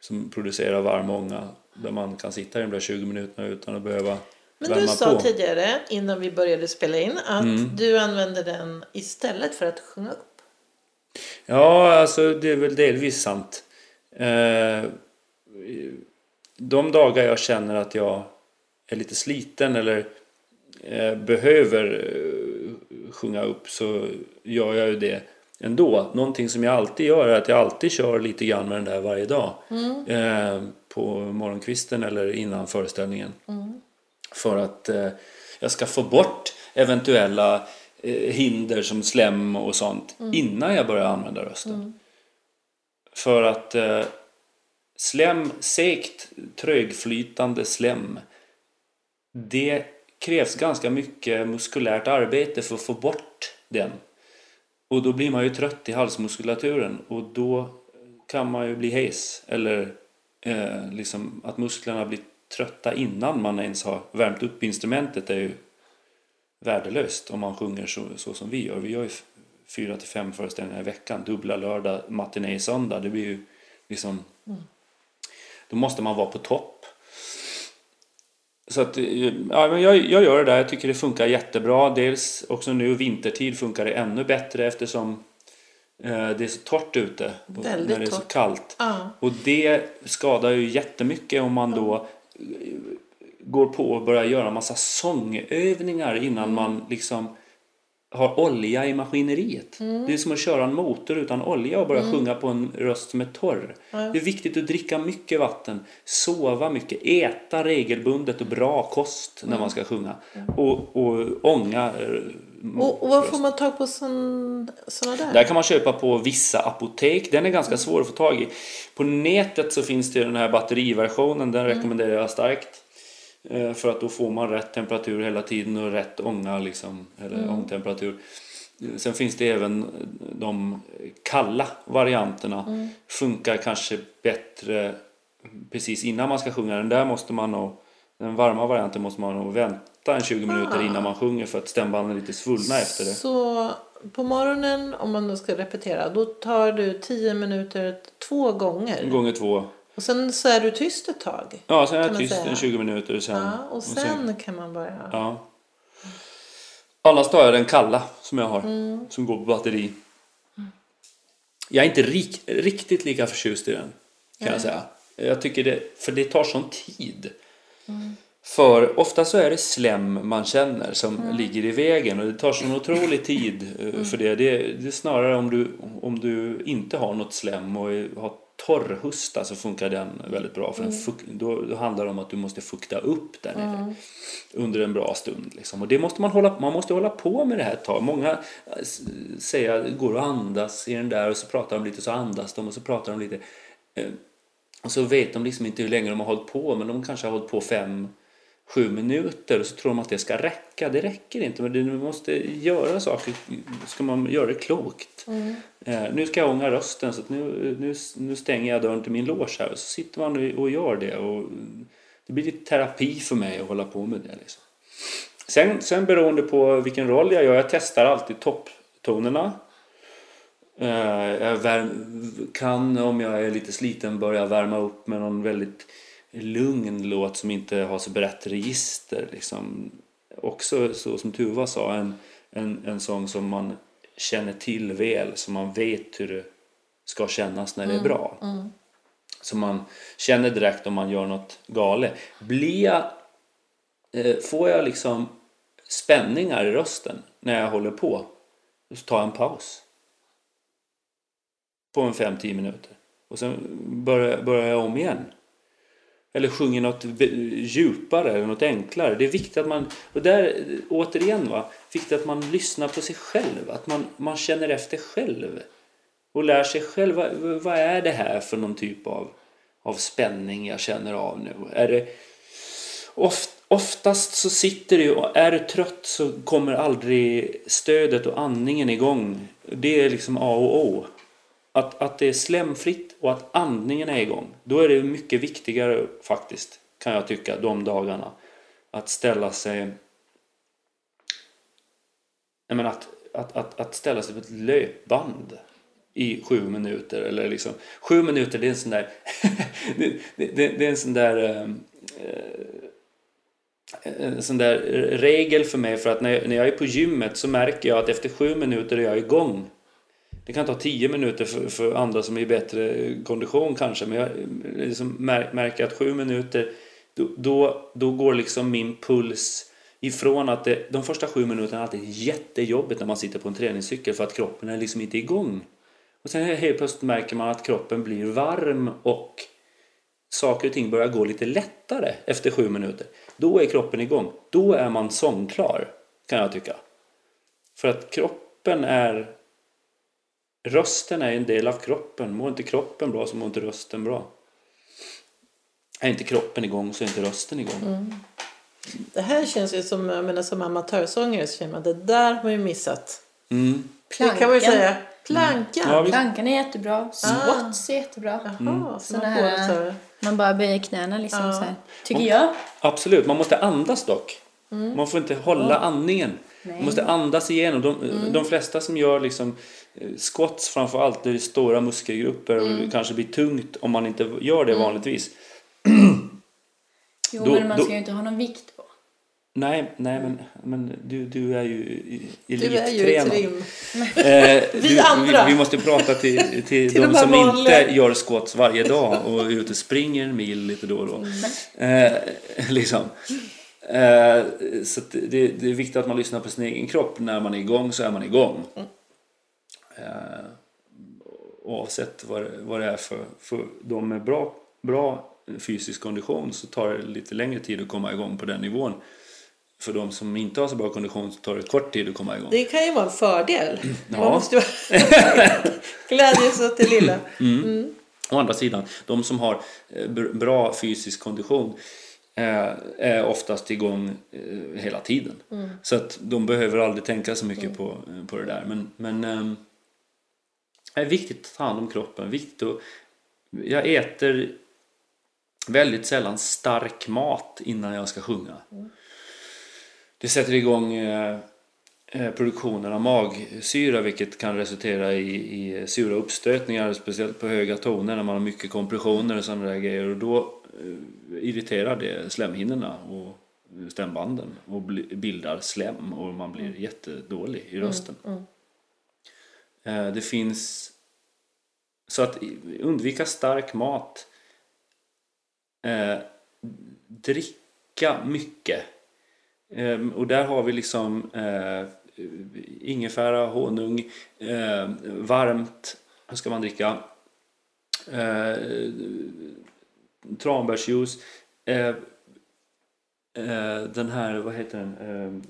Som producerar varm ånga. Där man kan sitta i de där 20 minuterna utan att behöva Men du sa på. tidigare, innan vi började spela in, att Mm. du använder den istället för att sjunga upp. Ja, alltså det är väl delvis sant. Eh, de dagar jag känner att jag är lite sliten eller eh, behöver eh, sjunga upp så gör jag ju det ändå. Någonting som jag alltid gör är att jag alltid kör lite grann med den där varje dag. Eh, på morgonkvisten eller innan föreställningen. För att eh, jag ska få bort eventuella eh, hinder som slem och sånt innan jag börjar använda rösten. För att eh, slem, segt, trögflytande slem det krävs ganska mycket muskulärt arbete för att få bort den. Och då blir man ju trött i halsmuskulaturen och då kan man ju bli hes eller eh, liksom att musklerna blir trötta innan man ens har värmt upp instrumentet är ju värdelöst om man sjunger så, så som vi gör. Vi gör ju fyra till fem föreställningar i veckan, dubbla lördag, matiné söndag. Det blir ju liksom... Då måste man vara på topp. Så att, eh, ja, men jag, jag gör det där. Jag tycker det funkar jättebra. Dels också nu vintertid funkar det ännu bättre eftersom eh, det är så torrt ute. Väldigt när det är så torrt. kallt. Ja. Och det skadar ju jättemycket om man då eh, går på och börjar göra massa sångövningar innan man liksom har olja i maskineriet. Mm. Det är som att köra en motor utan olja och börja sjunga på en röst som är torr. Det är viktigt att dricka mycket vatten, sova mycket, äta regelbundet och bra kost när man ska sjunga. Och, och ånga eh, Och, och var får man tag på sån, såna där? där kan man köpa på vissa apotek. Den är ganska svår att få tag i. På nätet så finns det den här batteriversionen. Den rekommenderar jag starkt. Eh, För att då får man rätt temperatur hela tiden och rätt ånga liksom, eller ångtemperatur. Eh, Sen finns det även de kalla varianterna. Funkar kanske bättre precis innan man ska sjunga. Den där måste man nog, den varma varianten måste man nog vänta en 20 minuter innan man sjunger för att stämbanden är lite svullna efter det. Så på morgonen, om man då ska repetera, då tar du 10 minuter två gånger. Gånger två. Och sen så är du tyst ett tag. Ja, sen är jag tyst en 20 minuter sen. Ja, och sen kan man börja. ja. Annars tar jag den kalla som jag har. Mm. Som går på batteri. Jag är inte rik, riktigt lika förtjust i den. Kan jag säga. Jag tycker det, för det tar sån tid. Mm. För ofta så är det slem man känner som Mm. ligger i vägen och det tar sån otrolig tid eh, för det. det. Det är snarare om du, om du inte har något slem och har torr hosta så funkar den väldigt bra. För Mm. då, då handlar det om att du måste fukta upp där nere under en bra stund. Liksom. Och det måste man hålla, man måste hålla på med det här ett tag. Många eh, säger att går och andas i den där och så pratar de lite så andas de och så pratar de lite. Eh, Och så vet de liksom inte hur länge de har hållit på men de kanske har hållit på fem, sju minuter och så tror de att det ska räcka. Det räcker inte men du måste göra saker, ska man göra det klokt. Eh, nu ska jag ånga rösten så nu, nu, nu stänger jag dörren till min loge här och så sitter man och, och gör det. Och det blir lite terapi för mig att hålla på med det. Liksom. Sen, sen beroende på vilken roll jag gör, jag testar alltid topptonerna. Eh, Jag värm, kan om jag är lite sliten börja värma upp med någon väldigt lugn låt som inte har så brett register. Liksom. Också så som Tuva sa, en, en, en sång som man känner till väl, så man vet hur det ska kännas när det är bra. Så man känner direkt om man gör något galet. Blir jag, eh, får jag liksom spänningar i rösten när jag håller på, så tar jag en paus på en 5-10 minuter. Och sen börjar, börjar jag om igen. Eller sjunger något djupare eller något enklare. Det är viktigt att man, och där återigen va, viktigt att man lyssnar på sig själv. Att man, man känner efter själv. Och lär sig själv, vad, vad är det här för någon typ av, av spänning jag känner av nu? Är det, oft, oftast så sitter det ju, och är du trött så kommer aldrig stödet och andningen igång. Det är liksom A och O. Att, att det är slemfritt och att andningen är igång. Då är det mycket viktigare faktiskt, kan jag tycka, de dagarna. Att ställa sig... Jag menar att, att, att, att ställa sig på ett löpband i sju minuter. Eller liksom, sju minuter, det är en sån där... det, det, det är en sån där... Ehm, eh, en sån där regel för mig för att när jag, när jag är på gymmet så märker jag att efter sju minuter är jag igång. Det kan ta tio minuter för, för andra som är i bättre kondition kanske men jag liksom märker att sju minuter då, då, då går liksom min puls ifrån att det, de första sju minuterna är alltid jättejobbigt när man sitter på en träningscykel för att kroppen är liksom inte igång. Och sen helt plötsligt märker man att kroppen blir varm och saker och ting börjar gå lite lättare efter sju minuter. Då är kroppen igång. Då är man sångklar, kan jag tycka. För att kroppen är... Rösten är en del av kroppen. Mår inte kroppen bra så mår inte rösten bra. Är inte kroppen igång så är inte rösten igång. Det här känns ju som, jag menar, som amatörsångare så känner man att det där har man ju missat. Mm. Det kan man ju säga. Plankan. Ja, visst. Plankan är jättebra. Squats är jättebra. Jaha, så Såna man här- så här. Man bara böjer knäna liksom Ja. så här. Tycker jag. Absolut, man måste andas dock. Man får inte hålla andningen. Man måste andas igenom. De, de flesta som gör liksom squats framför allt, det är stora muskelgrupper och det kanske blir tungt om man inte gör det vanligtvis. Jo, Då- men man då- ska ju inte ha någon vikt på. Nej, nej men, men du, du är ju i- Du är ju elittränad. trim. Eh, Vi du, andra. Vi, vi måste prata till, till, Till de de som vanliga. inte gör squats varje dag och är ute och springer en mil lite då och då. Mm. Eh, liksom. Eh, så det, det är viktigt att man lyssnar på sin egen kropp. När man är igång så är man igång. Eh, oavsett vad, det- vad det är för, för de med bra, bra fysisk kondition så tar det lite längre tid att komma igång på den nivån. För de som inte har så bra kondition så tar det kort tid att komma igång. Det kan ju vara en fördel. Ja. Man måste glädjas åt det lilla. Å andra sidan, de som har eh, br- bra fysisk kondition eh, är oftast igång eh, hela tiden. Så att de behöver aldrig tänka så mycket på, eh, på det där. Men, men ehm, är viktigt att ta hand om kroppen. Viktigt att, jag äter väldigt sällan stark mat innan jag ska sjunga. Det sätter igång eh, eh, produktionen av magsyra vilket kan resultera i, i sura uppstötningar speciellt på höga toner när man har mycket kompressioner och sådana där grejer och då eh, irriterar det slemhinnorna och stämbanden och bli- bildar slem och man blir jättedålig i rösten. Eh, Eh, det finns så att undvika stark mat eh, dricka mycket ehm, och där har vi liksom eh, ingefära, honung, varmt, hur ska man dricka? Tranbärsjuice, den här, vad heter den?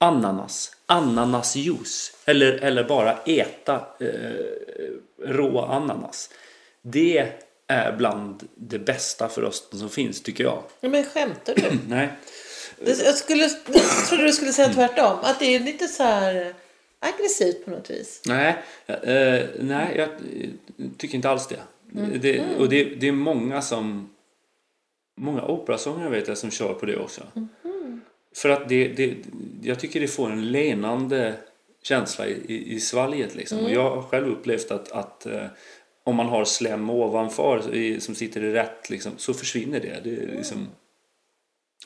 Eh, eh, ananas, ananasjuice. Eller, eller bara äta eh, rå ananas. Det är bland det bästa för rösten som finns, tycker jag. Ja, men skämtar du? Nej. Jag, skulle, jag trodde du skulle säga tvärtom. Att det är lite så här aggressivt på något vis. Nej, eh, nej jag eh, tycker inte alls det. det och det, det är många som... Många operasångare vet jag som kör på det också. För att det, det, jag tycker det får en lenande känsla i, i, svalget. Liksom. Och jag har själv upplevt att, att eh, om man har slem ovanför i, som sitter i rätt liksom, så försvinner det. Det är, liksom,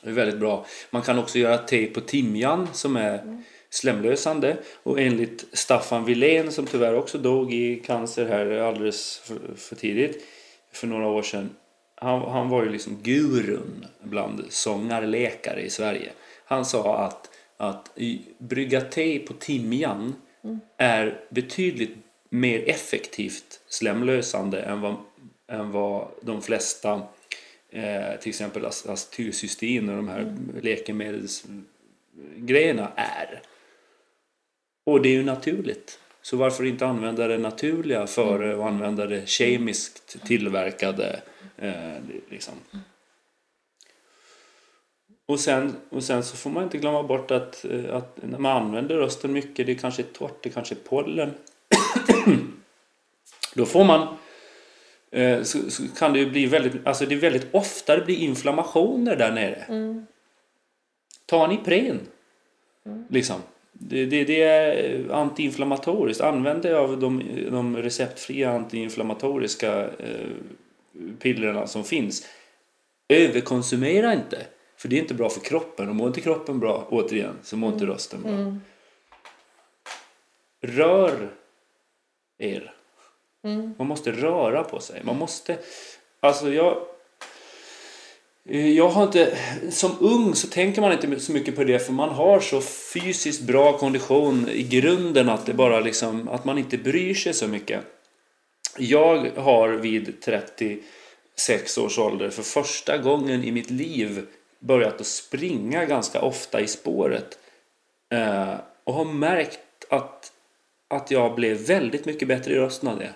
det är väldigt bra. Man kan också göra te på timjan som är slemlösande. Och enligt Staffan Wilén som tyvärr också dog i cancer här alldeles för, för tidigt för några år sedan. Han, han var ju liksom gurun bland sångarläkare i Sverige. Han sa att, att brygga te på timjan är betydligt mer effektivt slemlösande än vad, än vad de flesta eh, till exempel acetylcystein och de här läkemedelsgrejerna är. Och det är ju naturligt. Så varför inte använda det naturliga före och använda det kemiskt tillverkade eh, liksom. Och sen, och sen så får man inte glömma bort att, eh, att när man använder rösten mycket, det kanske är torrt, det kanske är pollen. Då får man eh, så, så kan det ju bli väldigt, alltså det är väldigt ofta det blir inflammationer där nere. Ta en Ipren. Liksom. Det, det, det är antiinflammatoriskt. Använd dig av de, de receptfria antiinflammatoriska eh, pillerna som finns. Överkonsumera inte. För det är inte bra för kroppen. Och mår inte kroppen bra, återigen, så mår inte rösten bra. Rör er. Man måste röra på sig. Man måste... Alltså jag... Jag har inte... Som ung så tänker man inte så mycket på det för man har så fysiskt bra kondition i grunden att det bara liksom... Att man inte bryr sig så mycket. Jag har vid 36 års ålder för första gången i mitt liv börjat att springa ganska ofta i spåret. Eh, och har märkt att, att jag blev väldigt mycket bättre i rösten av det.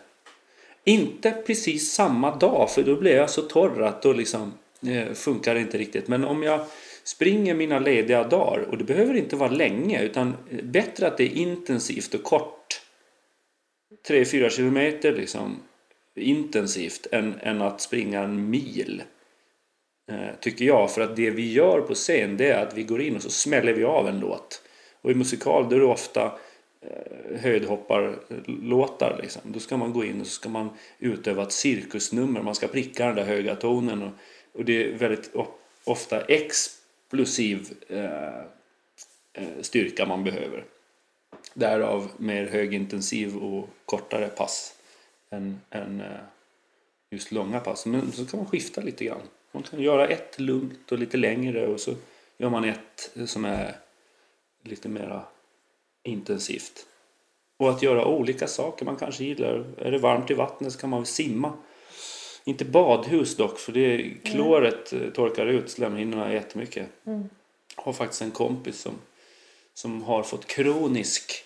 Inte precis samma dag för då blev jag så torr att då liksom eh, funkar det inte riktigt. Men om jag springer mina lediga dagar och det behöver inte vara länge utan eh, bättre att det är intensivt och kort. 3-4 kilometer liksom intensivt än, än att springa en mil. Eh, tycker jag. För att det vi gör på scen det är att vi går in och så smäller vi av en låt. Och i musikal då är det ofta eh, höjdhopparlåtar. Liksom. Då ska man gå in och så ska man utöva ett cirkusnummer. Man ska pricka den där höga tonen. Och, och det är väldigt ofta explosiv eh, eh, styrka man behöver. Därav mer högintensiv och kortare pass än, än just långa pass. Men så kan man skifta lite grann. Man kan göra ett lugnt och lite längre och så gör man ett som är lite mera intensivt. Och att göra olika saker man kanske gillar. Är det varmt i vattnet så kan man väl simma. Inte badhus dock, för det kloret eh, torkar ut slemhinnorna jättemycket. Mm. Jag har faktiskt en kompis som, som har fått kronisk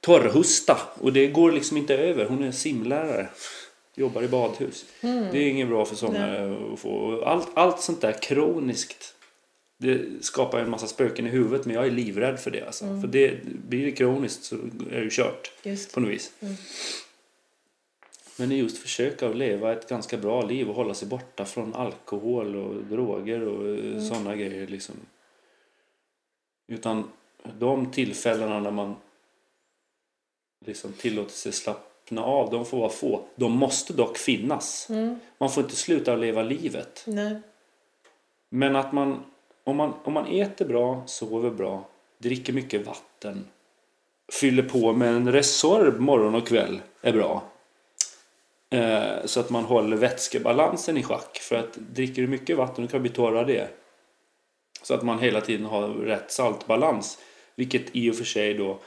torrhosta och det går liksom inte över. Hon är simlärare. Jobbar i badhus. Det är inget bra för sångare att få. Allt, allt sånt där kroniskt det skapar en massa spöken i huvudet men jag är livrädd för det. Alltså. För det, blir det kroniskt så är det kört Just på något vis. Men det är just försöka att leva ett ganska bra liv och hålla sig borta från alkohol och droger och mm. sådana grejer. Liksom. Utan de tillfällena när man liksom tillåter sig slappna av, de får vara få. De måste dock finnas. Man får inte sluta leva livet. Nej. Men att man om, man, om man äter bra, sover bra, dricker mycket vatten, fyller på med en Resorb morgon och kväll är bra. Eh, så att man håller vätskebalansen i schack. För att dricker du mycket vatten, då kan du bli torr av det. Så att man hela tiden har rätt saltbalans. Vilket i och för sig då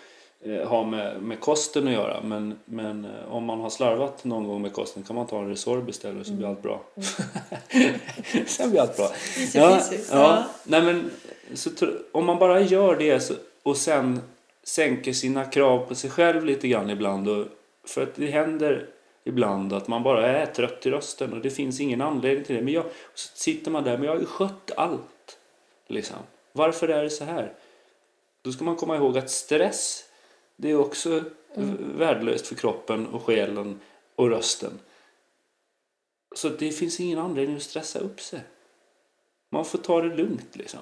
eh, har med, med kosten att göra. Men, men eh, om man har slarvat någon gång med kosten kan man ta en Resorb istället och så blir allt bra. Sen blir allt bra. Ja, ja. Ja. Nej, men, så, om man bara gör det så, och sen sänker sina krav på sig själv lite grann ibland. Och, för att det händer ibland att man bara är trött i rösten och det finns ingen anledning till det. Men jag, så sitter man där, men jag har ju skött allt. Liksom. Varför är det så här? Då ska man komma ihåg att stress, det är också v- värdelöst för kroppen och själen och rösten. Så det finns ingen anledning att stressa upp sig. Man får ta det lugnt liksom.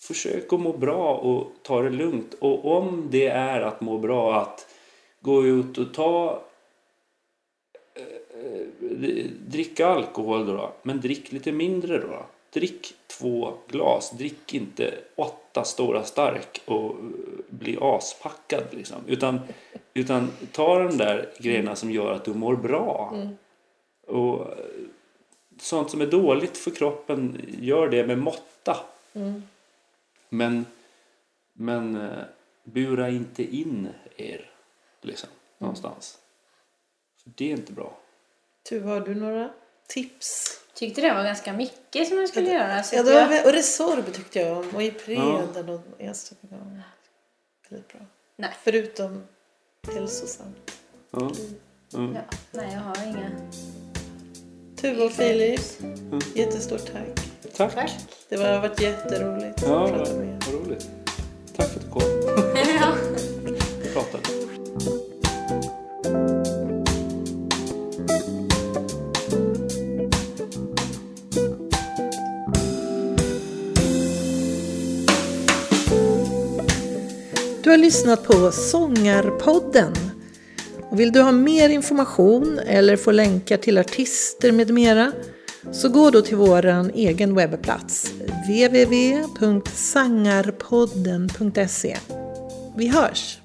Försök att må bra och ta det lugnt. Och om det är att må bra att gå ut och ta eh, eh, dricka alkohol då, men drick lite mindre då. Drick två glas, drick inte åtta stora stark och bli aspackad liksom. Utan, utan ta de där grejerna som gör att du mår bra. Och eh, sånt som är dåligt för kroppen, gör det med måtta. Men, men eh, bura inte in er liksom, någonstans. För det är inte bra. Tuva, har du några tips? Tyckte det var ganska mycket som jag skulle göra. Så Ja, det var, jag, och Resorb tyckte jag om. Och Ipren och Estradiol. Väldigt bra. Nej. Förutom hälsosamt. Ja. Mm. ja, nej, jag har inga. Tuva och Filip, jättestort tack. Tack. Tack. Det var- har varit jätteroligt Ja, att prata med er. vad roligt. Tack för att du kom ja. och pratade. Har lyssnat på Sångarpodden. Och vill du ha mer information eller få länkar till artister med mera så gå då till vår egen webbplats www.sangarpodden.se. Vi hörs!